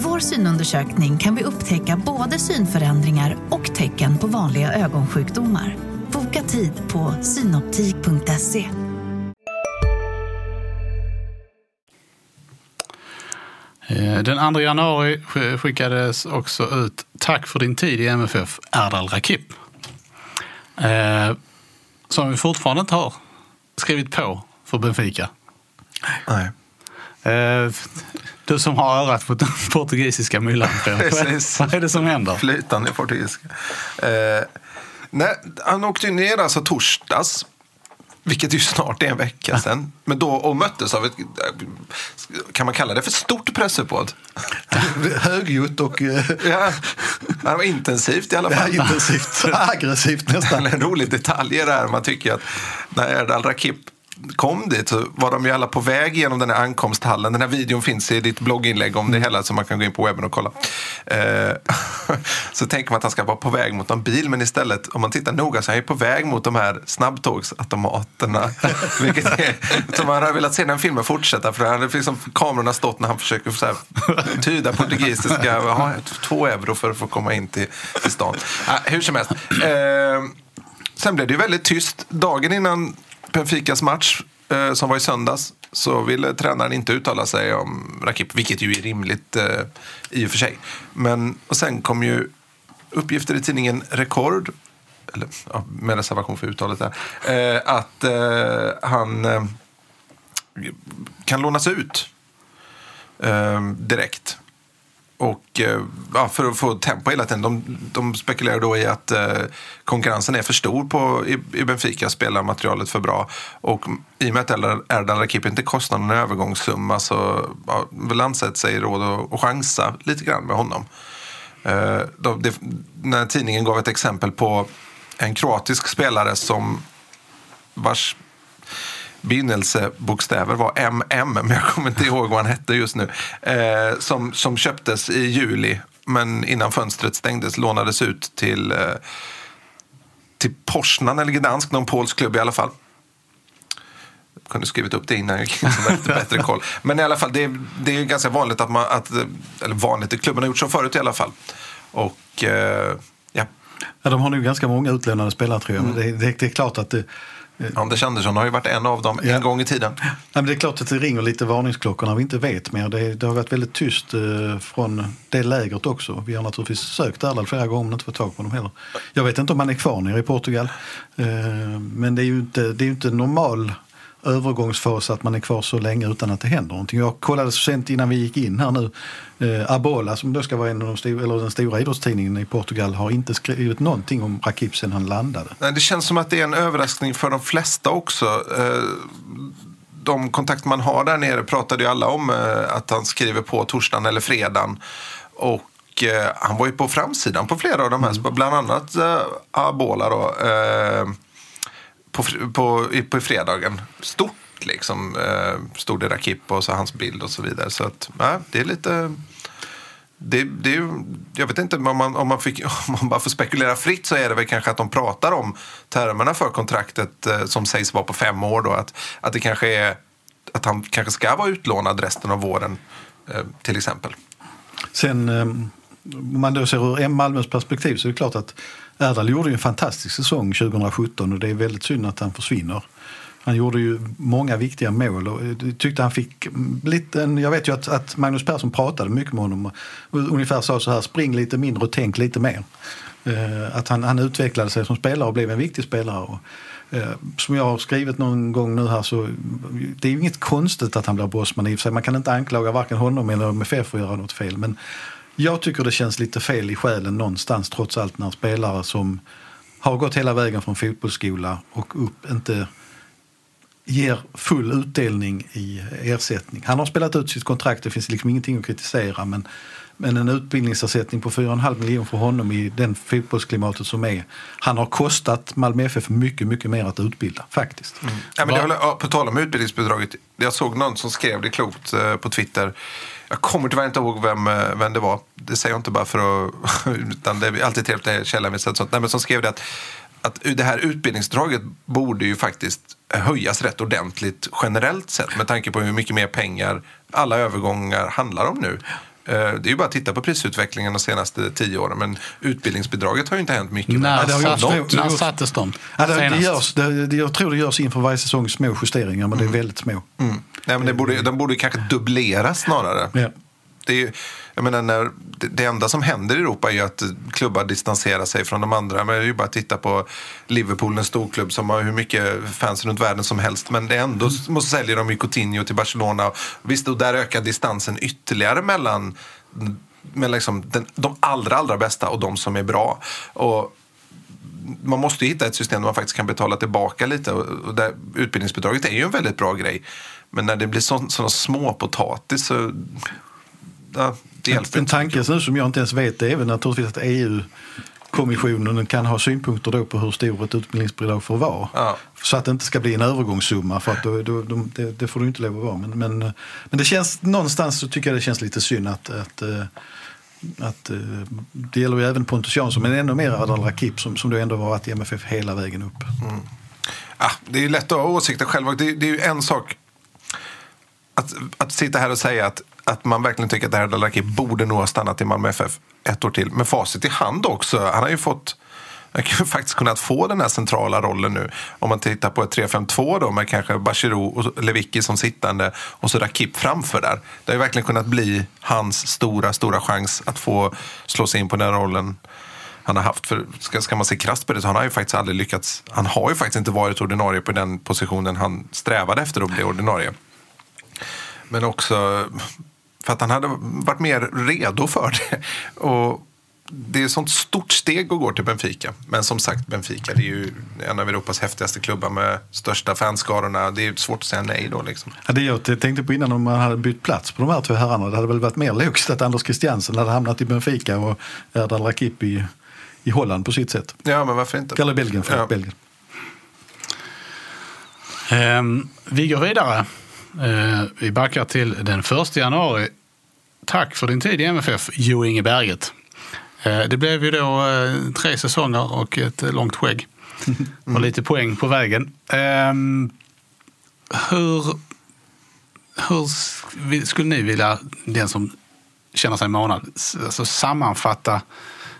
Med vår synundersökning kan vi upptäcka både synförändringar och tecken på vanliga ögonsjukdomar. Boka tid på synoptik.se. Eh, Den 2 januari sk- skickades också ut Tack för din tid i MFF, Erdal Rakip. Eh, som vi fortfarande inte har skrivit på för Benfica. Nej. Eh, du som har örat på den portugisiska myllan. Vad är det som händer? Flytande portugisiska. Eh, nej, han åkte ju ner alltså torsdags. Vilket ju snart är en vecka sedan. Men då, och möttes av ett, kan man kalla det för stort pressuppbåd? Högljutt och eh, Ja, det var intensivt i alla ja, fall. intensivt, aggressivt nästan. En rolig detalj är det här. Man tycker att när Erdal Rakip kom dit så var de ju alla på väg genom den här ankomsthallen. Den här videon finns i ditt blogginlägg om det hela så man kan gå in på webben och kolla. Eh, så tänker man att han ska vara på väg mot en bil men istället om man tittar noga så är han ju på väg mot de här snabbtågsautomaterna. Vilket är, så man har velat se den filmen fortsätta för han hade liksom kamerorna stått när han försöker så här, tyda portugisiska. Jaha, två euro för att få komma in till, till stan. Ah, hur som helst. Eh, Sen blev det ju väldigt tyst. Dagen innan Benficas match eh, som var i söndags så ville tränaren inte uttala sig om Rakip, vilket ju är rimligt eh, i och för sig. Men, och sen kom ju uppgifter i tidningen Rekord, eller ja, med reservation för uttalet där, eh, att eh, han eh, kan lånas ut eh, direkt. Och eh, ja, för att få tempo hela tiden. De, de spekulerar då i att eh, konkurrensen är för stor på, i, i Benfica, spelarmaterialet för bra. Och i och med att Erdal Rakip inte kostar någon övergångssumma så ja, vill han sett sig råd att, chansa lite grann med honom. Eh, de, det, när tidningen gav ett exempel på en kroatisk spelare som vars begynnelsebokstäver var MM, men jag kommer inte ihåg vad han hette just nu. Eh, som, som köptes i juli, men innan fönstret stängdes lånades ut till, eh, till Porsnan eller Gdansk, någon polsk klubb i alla fall. Jag kunde skrivit upp det innan jag in så bättre, koll. Men i alla fall, det, är, det är ganska vanligt att man, att, eller vanligt, klubben har gjort så förut i alla fall. Och eh, ja. ja. De har nu ganska många utlånade spelare tror jag. Mm. Det, det, det, är klart att det, Anders Andersson har ju varit en av dem ja. en gång i tiden. Ja, men det är klart att det ringer lite varningsklockor när vi inte vet mer. Det, det har varit väldigt tyst eh, från det lägret också. Vi har naturligtvis sökt Erdal flera gånger men inte fått tag på dem heller. Jag vet inte om han är kvar nere i Portugal. Eh, men det är ju inte, det är inte normal övergångsfas att man är kvar så länge utan att det händer någonting. Jag kollade så sent innan vi gick in här nu. Eh, Abola som då ska vara en av de stora, eller den stora idrottstidningen i Portugal har inte skrivit någonting om Rakip sen han landade. Nej, det känns som att det är en överraskning för de flesta också. Eh, de kontakter man har där nere pratade ju alla om eh, att han skriver på torsdagen eller fredagen. Och eh, han var ju på framsidan på flera av de här, mm. bland annat eh, Abola då. På, på, på fredagen. Stort liksom. Eh, stod det Rakip och så hans bild och så vidare. Så att, ja, det är lite... Det, det är, jag vet inte, om man, om, man fick, om man bara får spekulera fritt så är det väl kanske att de pratar om termerna för kontraktet eh, som sägs vara på fem år. Då, att, att det kanske är att han kanske ska vara utlånad resten av våren eh, till exempel. Sen eh, om man då ser ur Malmös perspektiv så är det klart att Erdal gjorde ju en fantastisk säsong 2017 och det är väldigt synd att han försvinner. Han gjorde ju många viktiga mål och eh, tyckte han fick mm, lite, jag vet ju att, att Magnus Persson pratade mycket med honom och ungefär sa så här, spring lite mindre och tänk lite mer. Eh, att han, han utvecklade sig som spelare och blev en viktig spelare. Och, eh, som jag har skrivit någon gång nu här så det är ju inget konstigt att han blir bossman i och för sig. Man kan inte anklaga varken honom eller MFF för att göra något fel. Men jag tycker det känns lite fel i själen någonstans trots allt när spelare som har gått hela vägen från fotbollsskola och upp inte ger full utdelning i ersättning. Han har spelat ut sitt kontrakt, det finns liksom ingenting att kritisera men, men en utbildningsersättning på 4,5 miljoner för honom i den fotbollsklimatet som är. Han har kostat Malmö FF mycket, mycket mer att utbilda faktiskt. Mm. Ja, men det håller, på tal om utbildningsbidraget, jag såg någon som skrev det klokt eh, på Twitter jag kommer tyvärr inte ihåg vem, eh, vem det var. Det säger jag inte bara för att... utan det är alltid trevligt när källan visar sånt. Nej, men som skrev det att, att det här utbildningsdraget borde ju faktiskt höjas rätt ordentligt generellt sett med tanke på hur mycket mer pengar alla övergångar handlar om nu. Eh, det är ju bara att titta på prisutvecklingen de senaste tio åren. Men utbildningsbidraget har ju inte hänt mycket. När, satt, när sattes de? Ja, det, det görs, det, jag tror det görs inför varje säsong små justeringar, men mm. det är väldigt små. Mm. Nej, men det borde, de borde kanske dubbleras snarare. Ja. Det, är, jag menar, när, det, enda som händer i Europa är ju att klubbar distanserar sig från de andra. Men det är ju bara att titta på Liverpool, en storklubb som har hur mycket fans runt världen som helst. Men det ändå mm. måste sälja de ju Coutinho till Barcelona. Visst, och där ökar distansen ytterligare mellan med liksom den, de allra, allra bästa och de som är bra. Och man måste hitta ett system där man faktiskt kan betala tillbaka lite. Och där, utbildningsbidraget är ju en väldigt bra grej. Men när det blir sådana små potatis så... Ja, en, tanke som jag inte ens vet är väl naturligtvis att EU kommissionen kan ha synpunkter då på hur stor ett utbildningsbidrag får vara. Ja. Så att det inte ska bli en övergångssumma, för att då, då, då, det, det, får du inte lov att vara. Men, men, men, det känns, någonstans så tycker jag det känns lite synd att, att, eh, att, eh, det gäller ju även Pontus Jansson, men ännu mer Adal Rakip som, som då ändå varit i MFF hela vägen upp. Mm. Ja, det är lätt att ha åsikter själv. Det, det är ju en sak att, att sitta här och säga att, att man verkligen tycker att Erdal Rakip borde nog ha stannat i Malmö FF ett år till. Med facit i hand också. Han har ju fått Han har ju faktiskt kunnat få den här centrala rollen nu. Om man tittar på ett 3-5-2 då med kanske Bachirou och Lewicki som sittande och så Rakip framför där. Det har ju verkligen kunnat bli hans stora, stora chans att få slå sig in på den rollen han har haft. För ska, ska man se krasst på det så han har ju faktiskt aldrig lyckats. Han har ju faktiskt inte varit ordinarie på den positionen han strävade efter att bli ordinarie. Men också för att han hade varit mer redo för det. Och det är ett sånt stort steg att gå till Benfica. Men som sagt, Benfica det är ju en av Europas häftigaste klubbar med största fanskarorna. Det är svårt att säga nej då. Liksom. Ja, det jag tänkte på innan om man hade bytt plats på de här två herrarna. Det hade väl varit mer logiskt att Anders Christiansen hade hamnat i Benfica och Erdal Rakip i, i Holland på sitt sätt. Ja, men varför inte? Eller Belgien, för Ja. Belgien. Ehm, vi går vidare. Ehm, vi backar till den 1 januari. Tack för din tid i MFF, Jo Inge Berget. Ehm, det blev ju då eh, tre säsonger och ett eh, långt skägg. Och lite poäng på vägen. Ehm, hur, hur skulle ni vilja, den som känner sig manad, alltså sammanfatta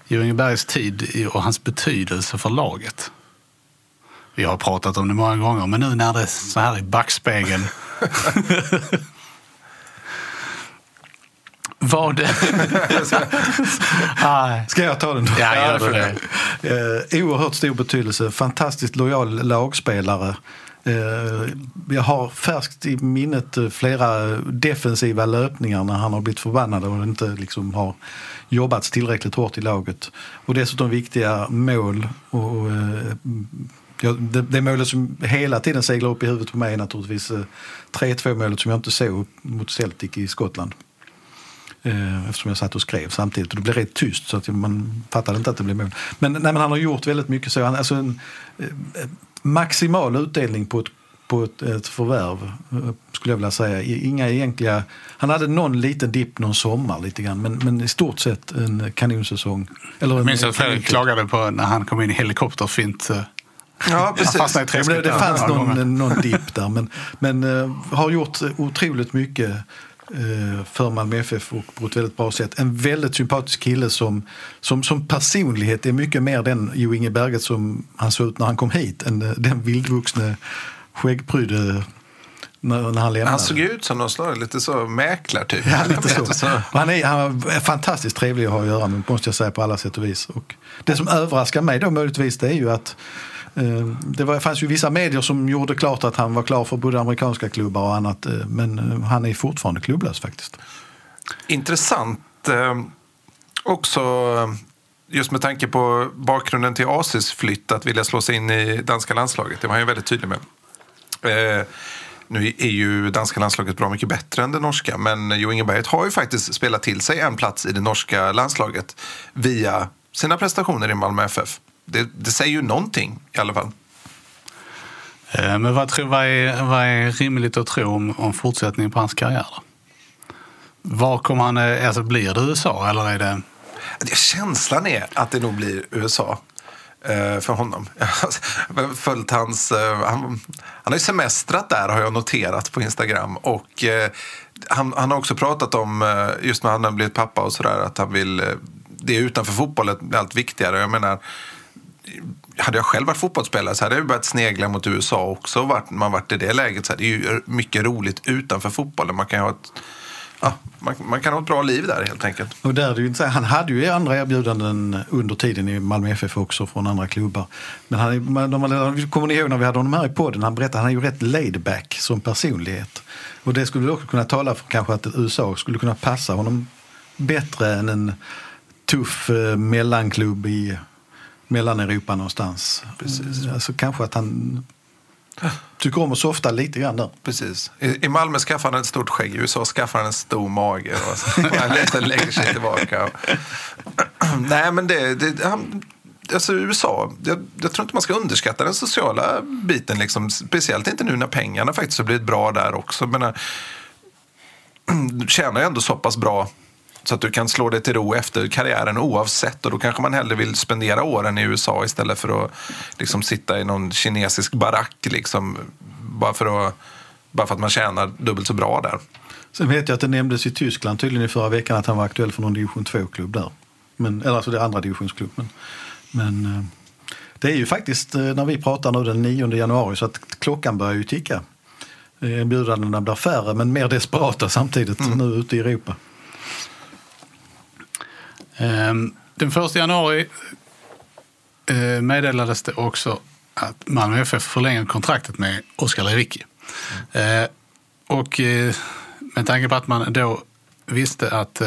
Jo Inge Bergs tid och hans betydelse för laget? Vi har pratat om det många gånger, men nu när det är så här i backspegeln. Vad... Ska jag ta den då? Ja, gör du det. Eh, oerhört stor betydelse. Fantastiskt lojal lagspelare. Eh, jag har färskt i minnet eh, flera defensiva löpningar när han har blivit förbannad och inte liksom har jobbats tillräckligt hårt i laget. Och dessutom viktiga mål. Och, ja, det, det målet som hela tiden seglar upp i huvudet på mig är naturligtvis eh, 3-2 målet som jag inte såg mot Celtic i Skottland. Eh, eftersom jag satt och skrev samtidigt. Och det blev rätt tyst så att man fattade inte att det blev mål. Men, nej, men han har gjort väldigt mycket så. Han, alltså en eh, maximal utdelning på ett, på ett, ett förvärv eh, skulle jag vilja säga. Inga egentliga... Han hade någon liten dipp någon sommar lite grann men, men i stort sett en kanonsäsong. Eller Jag minns att Fredrik klagade på när han kom in i helikopterfint. Eh, Ja, precis. Ja, det, det där fanns några gånger. någon, någon dipp där men, men eh, har gjort otroligt mycket eh, för Malmö FF och på ett väldigt bra sätt. En väldigt sympatisk kille som, som, som personlighet är mycket mer den Jo Inge Berget som han såg ut när han kom hit än eh, den vildvuxne skäggpryde när, när han lämnade. Han såg ut som någon slags lite så mäklar typ. Ja, lite så. Han, är, han är fantastiskt trevlig att ha att göra med, måste jag säga, på alla sätt och vis. Och det som överraskar mig då möjligtvis, det är ju att eh, Eh, det var, fanns ju vissa medier som gjorde klart att han var klar för både amerikanska klubbar och annat. Eh, men eh, han är fortfarande klubblös faktiskt. Intressant också just med tanke på bakgrunden till Asis flytt att vilja slå sig in i danska landslaget. Det var han ju väldigt tydlig med. Eh, nu är ju danska landslaget bra mycket bättre än det norska men Jo Inge Berget har ju faktiskt spelat till sig en plats i det norska landslaget via sina prestationer i Malmö FF. Det, det säger ju någonting i alla fall. Eh, Men vad, tror, vad, är, vad är rimligt att tro om, om fortsättningen på hans karriär? då? Var kommer han, eh, alltså blir det USA eller är det... Känslan är att det nog blir USA eh, för honom. Jag har följt hans, han, han har ju semestrat där har jag noterat på Instagram. Och han, han har också pratat om, just när han har blivit pappa och sådär, att han vill, det är utanför fotbollen allt viktigare. Jag menar, hade jag själv varit fotbollsspelare så hade jag börjat snegla mot USA också. Vart man varit i det läget. Så här, det är ju mycket roligt utanför fotbollen. Man kan ha ett, ja, man, man kan ha ett bra liv där helt enkelt. Och där det ju inte han hade ju andra erbjudanden under tiden i Malmö FF också från andra klubbar. Men han, man- man- kommer ni ihåg när vi hade honom här i podden? Han berättade att han är ju rätt laid back som personlighet. Och det skulle också kunna tala för kanske att USA skulle kunna passa honom bättre än en tuff eh, mellanklubb i Mellaneuropa någonstans. Precis. Alltså kanske att han tycker om att softa lite grann där. Precis. I, I Malmö skaffar han ett stort skägg, i USA skaffar han en stor mage. Och så, han lite lägger sig tillbaka. Och, nej, men det... det han, alltså USA, jag, jag tror inte man ska underskatta den sociala biten. Liksom. Speciellt inte nu när pengarna faktiskt har blivit bra där också. Men, äh, tjänar ju ändå så pass bra så att du kan slå dig till ro efter karriären oavsett. Och då kanske man hellre vill spendera åren i USA istället för att liksom, sitta i någon kinesisk barack. Liksom, bara, för att, bara för att man tjänar dubbelt så bra där. Sen vet jag att det nämndes i Tyskland tydligen i förra veckan att han var aktuell för någon division 2-klubb där. Men, eller alltså det andra divisionsklubb. Men, eh, Det är ju faktiskt eh, när vi pratar nu den 9 januari så att klockan börjar ju ticka. Eh, Erbjudandena blir färre men mer desperata samtidigt nu ute i Europa. Ehm, Den 1 januari eh, meddelades det också att Malmö FF förlänger kontraktet med Oskar Lewicki. Eh, Och eh, med tanke på att man då visste att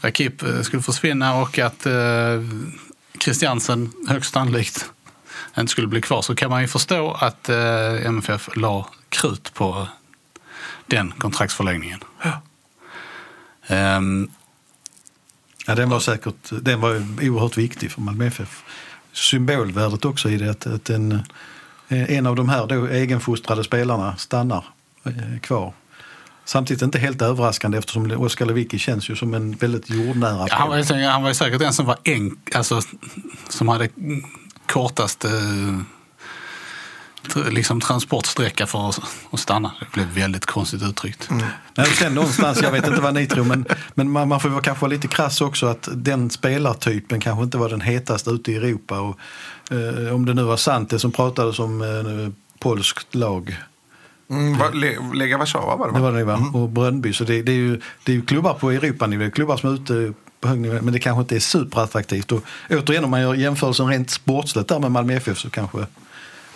Rakip skulle försvinna och att Christiansen högst sannolikt inte skulle bli kvar så kan man ju förstå att MFF la krut på den kontraktsförlängningen. Ehm, Ja, den var säkert den var oerhört viktig för Malmö FF. Symbolvärdet också i det att, att en, eh, en av de här då egenfostrade spelarna stannar eh, kvar. Samtidigt inte helt överraskande eftersom Oskar Lewicki känns ju som en väldigt jordnära Ja, han, var, han var ju säkert den som var enk, alltså, som hade kortast eh, liksom transportsträcka för att, att stanna. Det blev väldigt konstigt uttryckt. Nej, och sen någonstans, jag vet inte vad ni tror, men, men man, man får vara kanske vara lite krass också att den spelartypen kanske inte var den hetaste ute i Europa. Och, eh, om det nu var sant det som pratades om eh, polskt lag. Mm, va, Le, Lega Warszawa var det va? Det var det va? Och Brönnby. Så det, det, är ju, det är ju klubbar på Europanivå, klubbar som är ute på hög nivå, men det kanske inte är superattraktivt. Och återigen om man gör jämförelsen rent sportsligt där med Malmö FF så kanske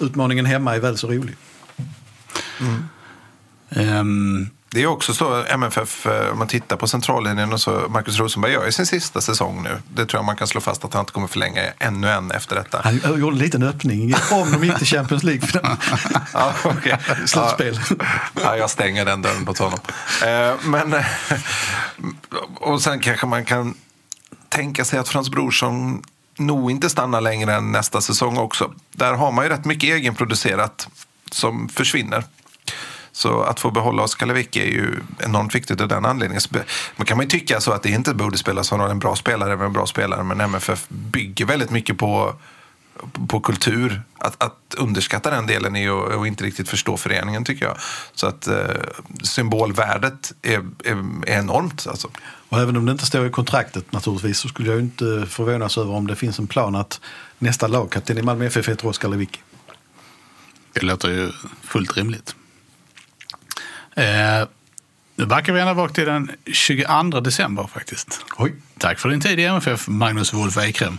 utmaningen hemma är väl så rolig. Ehm, Det är också så MFF, eh, om man tittar på centrallinjen och så Marcus Rosenberg gör ju sin sista säsong nu. Det tror jag man kan slå fast att han inte kommer förlänga ännu en efter detta. Han gjorde en liten öppning om de till Champions League. Ja, okej. Slutspel. Ja, ja, jag stänger den dörren mot honom. Eh, men, och sen kanske man kan tänka sig att Frans Brorsson nog inte stannar längre än nästa säsong också. Där har man ju rätt mycket egenproducerat som försvinner. Så att få behålla Oskar Lewicki är ju enormt viktigt av den anledningen. Man kan man ju tycka så att det inte borde spelas som en bra spelare med en bra spelare. Men MFF bygger väldigt mycket på, på kultur. Att, att underskatta den delen är ju att inte riktigt förstå föreningen tycker jag. Så att eh, symbolvärdet är, är, är enormt. Alltså. Och även om det inte står i kontraktet naturligtvis så skulle jag ju inte förvånas över om det finns en plan att nästa lagkapten i Malmö FF heter Oskar Lewicki. det låter ju fullt rimligt. Eh, nu backar vi ända bak till den 22 december faktiskt. Oj. Tack för din tid i MFF, Magnus Wolf Ekrem.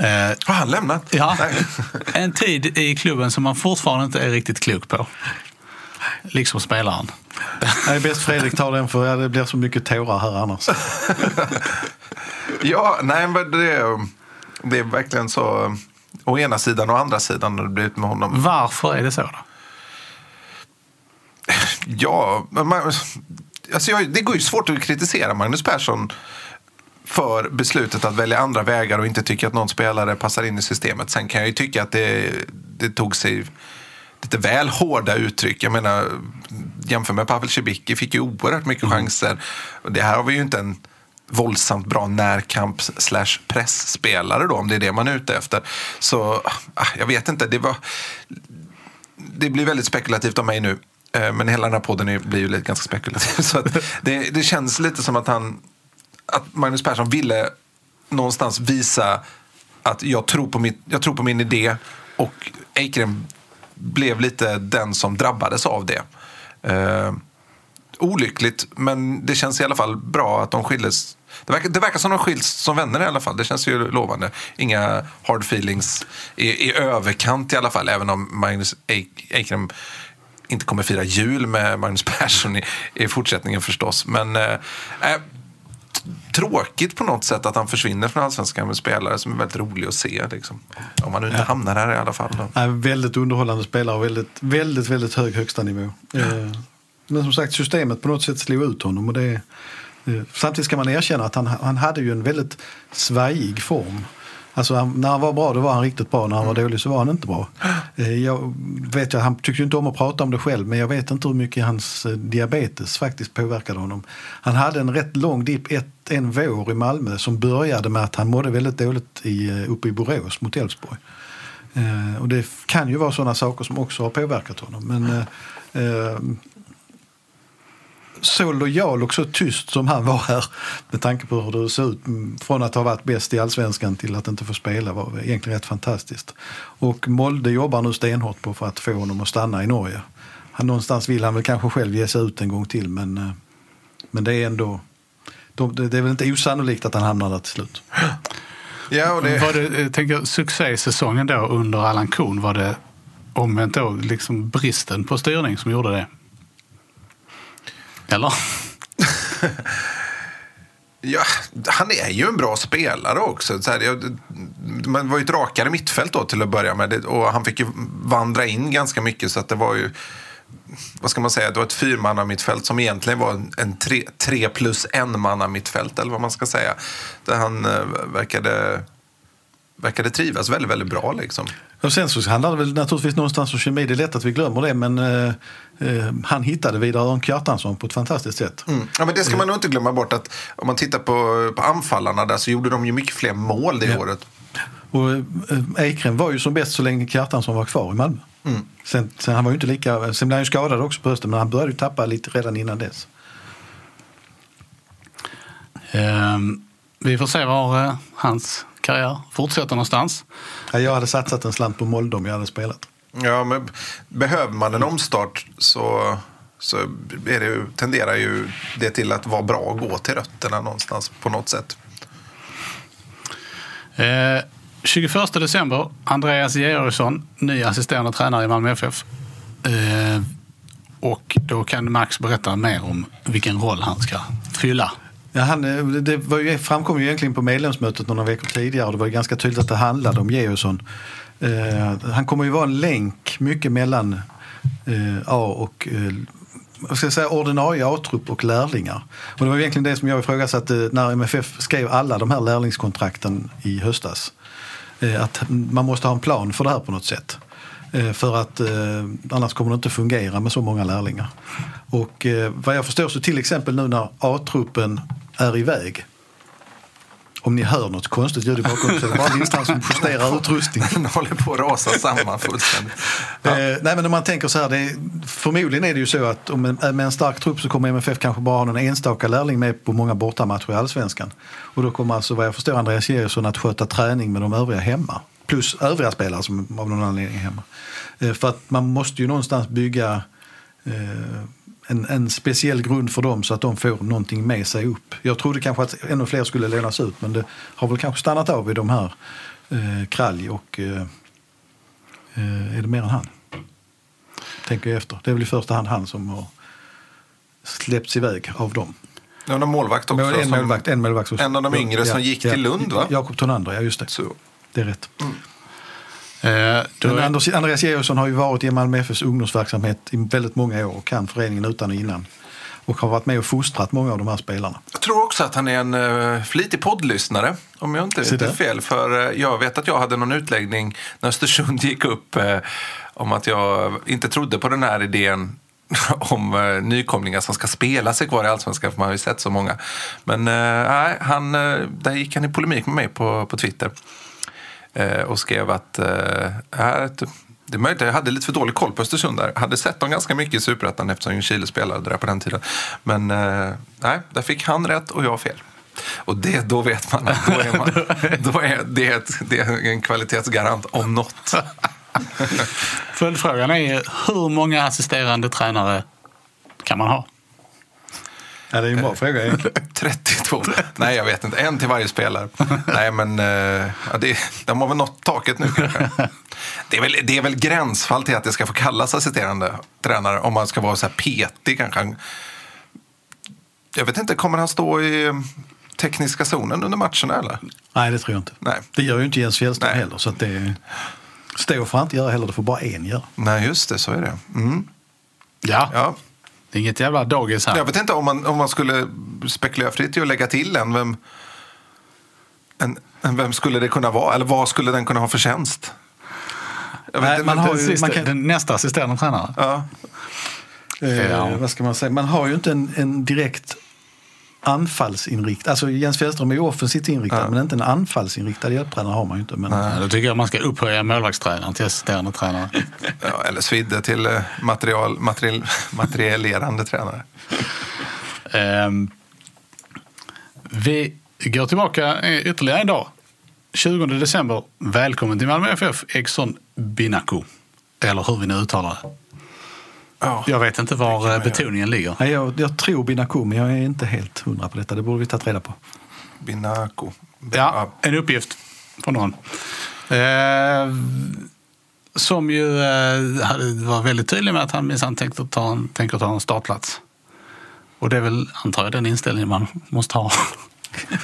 Eh, Har han lämnat? Ja, en tid i klubben som man fortfarande inte är riktigt klok på. Liksom spelaren. Det är bäst Fredrik tar den för det blir så mycket tårar här annars. Ja, nej men det, är- det är verkligen så. Å ena sidan och andra sidan har det blivit med honom. Varför är det så då? Ja, men man, alltså jag, det går ju svårt att kritisera Magnus Persson för beslutet att välja andra vägar och inte tycka att någon spelare passar in i systemet. Sen kan jag ju tycka att det, det tog sig lite väl hårda uttryck. Jag menar, jämför med Pavel Cibicki fick ju oerhört mycket chanser. Och Det här har vi ju inte en våldsamt bra närkamps slash pressspelare då, om det är det man är ute efter. Så ah, jag vet inte, det var det blir väldigt spekulativt av mig nu. Eh, Men hela den här podden blir ju lite ganska spekulativ. Så att det, det känns lite som att, han, att Magnus Persson ville någonstans visa att jag tror på, mitt, jag tror på min idé. Och Eikrem blev lite den som drabbades av det. Eh, olyckligt, men det känns i alla fall bra att de skildes. Det verkar, det verkar som de skiljs som vänner i alla fall. Det känns ju lovande. Inga hard feelings i, i överkant i alla fall. Även om Magnus Eikren Eikrem inte kommer fira jul med Magnus Persson i, i fortsättningen förstås. Men eh, eh tråkigt på något sätt att han försvinner från Allsvenskan med spelare som är väldigt rolig att se. Liksom. Om han nu inte hamnar här i alla fall. Nej, väldigt underhållande spelare och väldigt, väldigt, väldigt hög högsta nivå. Eh, Men som sagt, systemet på något sätt slog ut honom. Och det, eh, samtidigt ska man erkänna att han, han hade ju en väldigt svajig form. Alltså han, när han var bra då var han riktigt bra, när han var dålig så var han inte bra. Eh, Jag vet han tyckte inte om att prata om det själv men jag vet inte hur mycket hans eh, diabetes faktiskt påverkade honom. Han hade en rätt lång dipp ett, en vår i Malmö som började med att han mådde väldigt dåligt i, eh, uppe i Borås mot Elfsborg. Och det kan ju vara sådana saker som också har påverkat honom. Men, så lojal och så tyst som han var här med tanke på hur det ser ut från att ha varit bäst i allsvenskan till att inte få spela var egentligen rätt fantastiskt. Och Molde jobbar nu stenhårt på för att få honom att stanna i Norge. Han, någonstans vill han väl kanske själv ge sig ut en gång till men, eh, men det är ändå de, det är väl inte osannolikt att han hamnar där till slut. Ja, och det... Var det, jag tänker, succésäsongen då under Allan Kuhn, var det omvänt då liksom bristen på styrning som gjorde det? Eller? Ja, han är ju en bra spelare också. Så här, jag, man var ju ett rakare mittfält då till att börja med. Det, och han fick ju vandra in ganska mycket så att det var ju vad ska man säga, det var ett fyrmannamittfält som egentligen var en tre, tre plus en manna mittfält eller vad man ska säga. Där han eh, verkade, verkade trivas väldigt, väldigt bra liksom. Och sen så handlar det väl naturligtvis någonstans om kemi. Det är lätt att vi glömmer det men eh, eh, han hittade Vidar Kjartansson på ett fantastiskt sätt. Mm. Ja, men det ska man nog inte glömma bort att om man tittar på, på anfallarna där så gjorde de ju mycket fler mål det ja. året. Och eh, Ekrem var ju som bäst så länge Kjartansson var kvar i Malmö. Mm. Sen, sen, han var ju inte lika, sen blev han ju skadad också på hösten men han började ju tappa lite redan innan dess. Um, vi får se var uh, hans karriär fortsätter någonstans. Ja, jag hade satsat en slant på Molde om jag hade spelat. Ja, men behöver man en omstart så, så är det tenderar ju det till att vara bra att gå till rötterna någonstans på något sätt. Eh, 21 december, Andreas Georgsson, ny assisterande tränare i Malmö FF. Eh, och då kan Max berätta mer om vilken roll han ska fylla. Ja, han, eh, det var ju, framkom ju egentligen på medlemsmötet några veckor tidigare och det var ju ganska tydligt att det handlade om Georgsson. Eh, han kommer ju vara en länk mycket mellan eh, A och eh, vad ska jag säga, ordinarie A-trupp och lärlingar. Och det var egentligen det som jag ifrågasatte när MFF skrev alla de här lärlingskontrakten i höstas. Eh, att man måste ha en plan för det här på något sätt. Eh, för att eh, annars kommer det inte fungera med så många lärlingar. Och eh, vad jag förstår så till exempel nu när A-truppen är iväg om ni hör något konstigt ljud i bakgrunden så är det bara listan som justerar utrustningen. Den håller på att rasa samman fullständigt. Ja. Eh, nej men om man tänker så här, det är, förmodligen är det ju så att om en, med en stark trupp så kommer MFF kanske bara ha någon enstaka lärling med på många bortamatcher i Allsvenskan. Och då kommer alltså vad jag förstår Andreas Georgsson att sköta träning med de övriga hemma. Plus övriga spelare som av någon anledning är hemma. Eh, för att man måste ju någonstans bygga eh, en, en speciell grund för dem så att de får någonting med sig upp. Jag trodde kanske att ännu fler skulle lånas ut men det har väl kanske stannat av i de här eh, Kralj och eh, eh, är det mer än han? Tänker jag efter. Det är väl i första hand han som har släppts iväg av dem. Ja, en målvakt också. En, målvakt, en, målvakt en av de yngre som gick till Lund va? Jakob Tonander, ja just det. Så. Det är rätt. Mm. Eh, Men Anders, Andreas Georgsson har ju varit i Malmö FFs ungdomsverksamhet i väldigt många år och kan föreningen utan och innan. Och har varit med och fostrat många av de här spelarna. Jag tror också att han är en uh, flitig poddlyssnare, om jag inte vet fel. För uh, jag vet att jag hade någon utläggning när Östersund gick upp uh, om att jag inte trodde på den här idén om uh, nykomlingar som ska spela sig kvar i Allsvenskan, för man har ju sett så många. Men nej, han, där gick han i polemik med mig på, på Twitter. Eh, och skrev att eh, det är möjligt jag hade lite för dålig koll på Östersund där. Jag hade sett dem ganska mycket i Superettan eftersom Ljungskile spelade där på den tiden. Men eh, nej, där fick han rätt och jag fel. Och det, då vet man att då är, man, då är det, ett, det är en kvalitetsgarant om något. Följdfrågan är hur många assisterande tränare kan man ha? Ja, det är en bra fråga egentligen. 32. Nej, jag vet inte. En till varje spelare. Nej, men uh, ja, det, de har väl nått taket nu kanske. Det är, väl, det är väl gränsfall till att det ska få kallas assisterande tränare om man ska vara så här petig kanske. Jag vet inte, kommer han stå i eh, tekniska zonen under matcherna eller? Nej, det tror jag inte. Nej. Det gör ju inte Jens Fjällström heller. Så att det står får han inte göra heller, det får bara en göra. Nej, just det, så är det. Mm. Ja. ja. Det är inget jävla dagis här. Jag vet inte om man, om man skulle spekulera fritt i att lägga till en vem, en, en, vem skulle det kunna vara? Eller vad skulle den kunna ha för tjänst? Nej, man har ju, man kan... Den nästa assisterande tränare. Ja. Eh, ja. Vad ska man säga? Man har ju inte en, en direkt anfallsinriktad. Alltså Jens Fjällström är ju offensivt inriktad ja. men inte en anfallsinriktad hjälptränare har man ju inte. Men... Nej, då tycker jag man ska upphöja målvaktstränaren till assisterande tränare. ja, eller Svidde till eh, material, material, materiellerande tränare. Ehm, vi går tillbaka eh, ytterligare en dag. 20 december. Välkommen till Malmö FF, Exxon Binaku. Eller hur vi nu uttalar det. Ja. Jag vet inte var eh, betoningen ligger. Nej, jag, jag tror Binaku, men jag är inte helt hundra på detta. Det borde vi tagit reda på. Binaco. Ja, en uppgift från någon. Eh, som ju eh, var väldigt tydlig med att han minsann tänkte ta en, tänker ta en startplats. Och det är väl, antar jag, den inställningen man måste ha.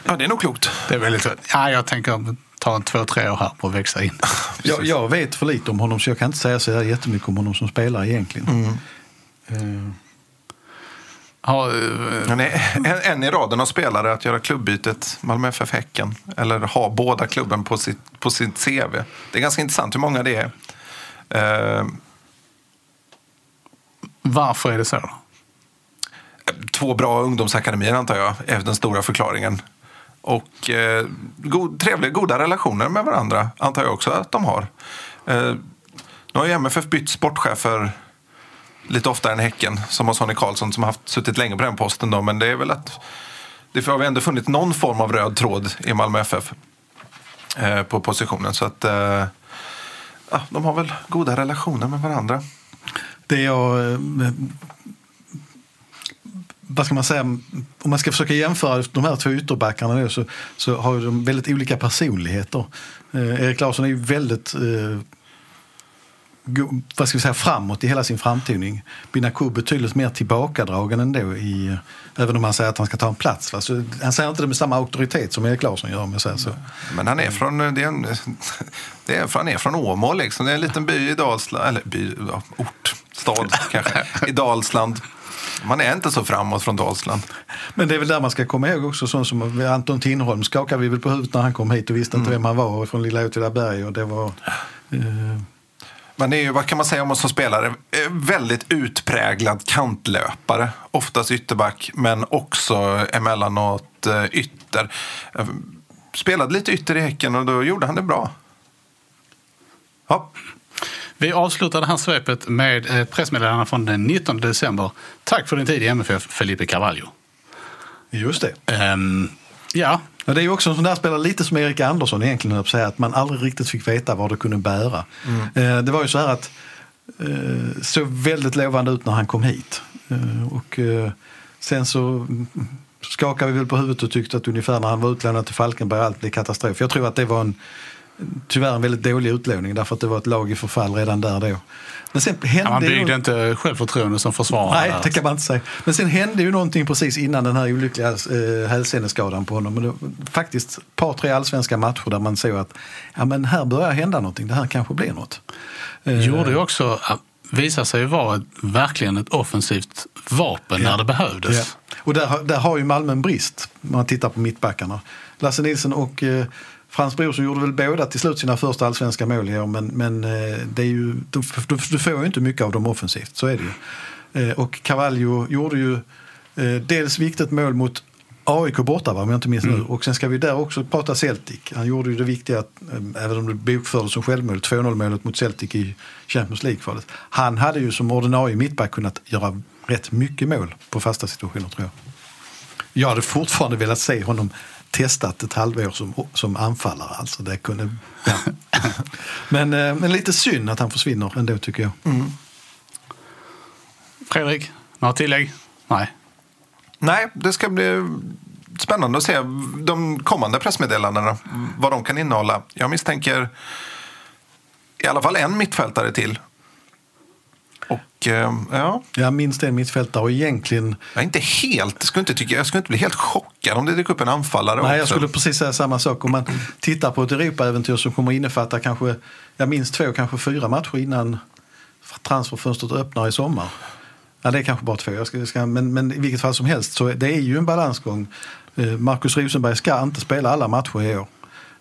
Ja, det är nog klokt. Det är väldigt Ja, jag tänker ta en två, tre år här på att växa in. Jag, jag vet för lite om honom så jag kan inte säga så här jättemycket om honom som spelare egentligen. Eh, Ha, eh, Han är en, en i raden av spelare att göra klubbytet Malmö FF-Häcken. Eller ha båda klubben på sitt, på sitt CV. Det är ganska intressant hur många det är. Eh, varför är det så? två bra ungdomsakademier antar jag är den stora förklaringen. Och eh, god, trevliga, goda relationer med varandra antar jag också att de har. Eh, nu har ju MFF bytt sportchefer lite oftare än Häcken, som har Sonny Karlsson som har haft, suttit länge på den posten. Då, men det är väl att det har vi ändå funnit någon form av röd tråd i Malmö FF eh, på positionen. Så att eh, ja, de har väl goda relationer med varandra. Det jag... Eh, eh, Vad ska man säga? Om man ska försöka jämföra de här två ytterbackarna nu, så, så har ju de väldigt olika personligheter. Eh, Erik Larsson är ju väldigt eh, go- vad ska vi säga, framåt i hela sin framtoning. Binaku betydligt mer tillbakadragen ändå, i, eh, även om han säger att han ska ta en plats. Va? Så han säger inte det med samma auktoritet som Erik Larsson gör om säger så. Men han är från, det är en, det är, han är från Åmål, liksom. det är en liten by i Dalsland, eller by, ja, ort, stad kanske, i Dalsland. Man är inte så framåt från Dalsland. Men det är väl där man ska komma ihåg också, sån som Anton Tinnerholm skakade vi väl på huvudet när han kom hit och visste inte vem han var från lilla Åtvidaberg och det var... Eh, Men det är ju, vad kan man säga om oss som spelare? Eh, Väldigt utpräglad kantlöpare. Oftast ytterback, men också emellanåt eh, ytter. Spelade lite ytter i Häcken och då gjorde han det bra. Ja, Vi avslutar det här svepet med ett pressmeddelande från den 19 december. Tack för din tid i MFF, Felipe Carvalho. just det. Ehm, ja, det är ju också en sån där spelare, lite som Erik Andersson egentligen, att säga, att man aldrig riktigt fick veta vad det kunde bära. Eh, det var ju så här att eh, såg väldigt lovande ut när han kom hit. Eh, och eh, sen så mm, skakade vi väl på huvudet och tyckte att ungefär när han var utlånad till Falkenberg allt blev katastrof. Jag tror att det var en tyvärr en väldigt dålig utlåning därför att det var ett lag i förfall redan där då. Men sen hände han ju- byggde inte självförtroende som försvarare. Nej, det kan man inte säga. Men sen hände ju någonting precis innan den här olyckliga eh, hälseneskadan på honom. Och det faktiskt ett par, tre allsvenska matcher där man såg att ja, men här börjar hända någonting. Det här kanske blir något. Eh, Gjorde ju också, visade sig vara ett, verkligen ett offensivt vapen när det behövdes. Ja. Och där, har- där har ju Malmö en brist om man tittar på mittbackarna. Lasse Nilsson och eh, Frans Brorsson gjorde väl båda till slut sina första allsvenska mål i år men, men eh, det är ju, du, du, får ju inte mycket av dem offensivt, så är det ju. Eh, och Carvalho gjorde ju eh, dels viktigt mål mot AIK borta, va, om jag inte minns nu. Och sen ska vi där också prata Celtic. Han gjorde ju det viktiga, även om det bokfördes som självmål, 2-0 målet mot Celtic i Champions League-kvalet. Han hade ju som ordinarie mittback kunnat göra rätt mycket mål på fasta situationer tror jag. Jag hade fortfarande velat se honom testat ett halvår som, som anfallare. Alltså det kunde, ja. men, eh, men lite synd att han försvinner ändå tycker jag. Fredrik, några tillägg? Nej. Nej, det ska bli spännande att se de kommande pressmeddelandena, vad de kan innehålla. Jag misstänker i alla fall en mittfältare till. Och eh, ja, Jag minns det mittfältare och egentligen, jag är inte helt, skulle inte tycka, jag skulle inte bli helt chockad om det dyker upp en anfallare nej jag skulle precis säga samma sak. Om man tittar på ett Europaäventyr som kommer innefatta kanske, jag minns två, kanske fyra matcher innan transferfönstret öppnar i sommar. Ja, det är kanske bara två, jag ska, jag ska, men, men i vilket fall som helst så det är ju en balansgång. Eh, Marcus Rosenberg ska inte spela alla matcher i år.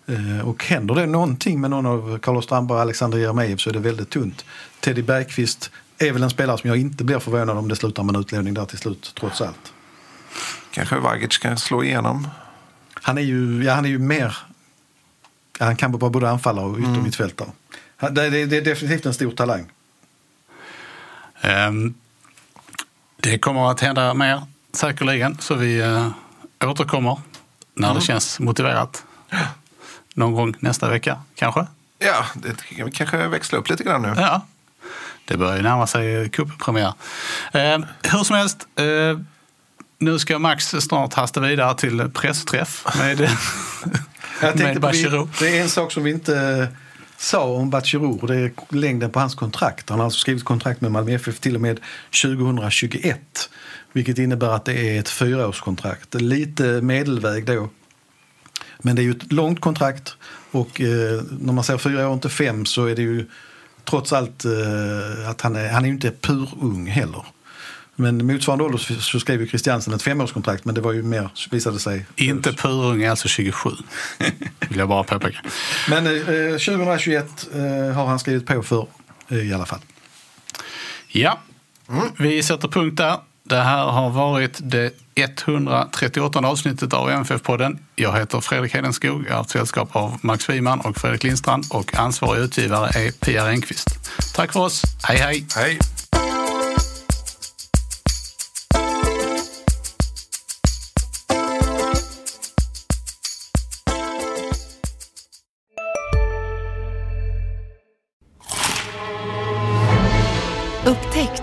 Eh, Och händer det någonting med någon av Carlos Strandberg och Alexander Jeremejeff så är det väldigt tunt. Teddy Bergqvist är väl en spelare som jag inte blir förvånad om det slutar med en utlåning där till slut, trots allt. Kanske Vagic kan slå igenom. Han är ju, ja, han är ju mer... Ja, han kan vara både anfallare och yttermittfältare. Han- Det, det, det är definitivt en stor talang. Ehm, det kommer att hända mer säkerligen. Så vi eh, återkommer när Mm. det känns motiverat. Någon gång nästa vecka, kanske? Ja, det kan vi kanske växla upp lite grann nu. Ja. Det börjar ju närma sig cuppremiär. Eh, hur som helst, eh, nu ska Max snart hasta vidare till pressträff med, Jag med Bachirou. det är en sak som vi inte sa om Bachirou. Det är längden på hans kontrakt. Han har alltså skrivit kontrakt med Malmö FF till och med 2021. Vilket innebär att det är ett fyraårskontrakt. Lite medelväg då. Men det är ju ett långt kontrakt. Och eh, när man säger fyra år, inte fem, så är det ju trots allt eh, att han är, han är ju inte purung heller. Men motsvarande ålder så, skrev ju Christiansen ett femårskontrakt, men det var ju mer, visade sig... Inte purung alltså 27. Vill jag bara påpeka. Men eh, 2021 eh, har han skrivit på för eh, i alla fall. Ja, vi sätter punkt där. Det här har varit det 138 avsnittet av MFF-podden. Jag heter Fredrik Hedenskog. Jag har haft sällskap av Max Wiman och Fredrik Lindstrand och ansvarig utgivare är Pia Renqvist. Tack för oss. Hej, hej! Hej!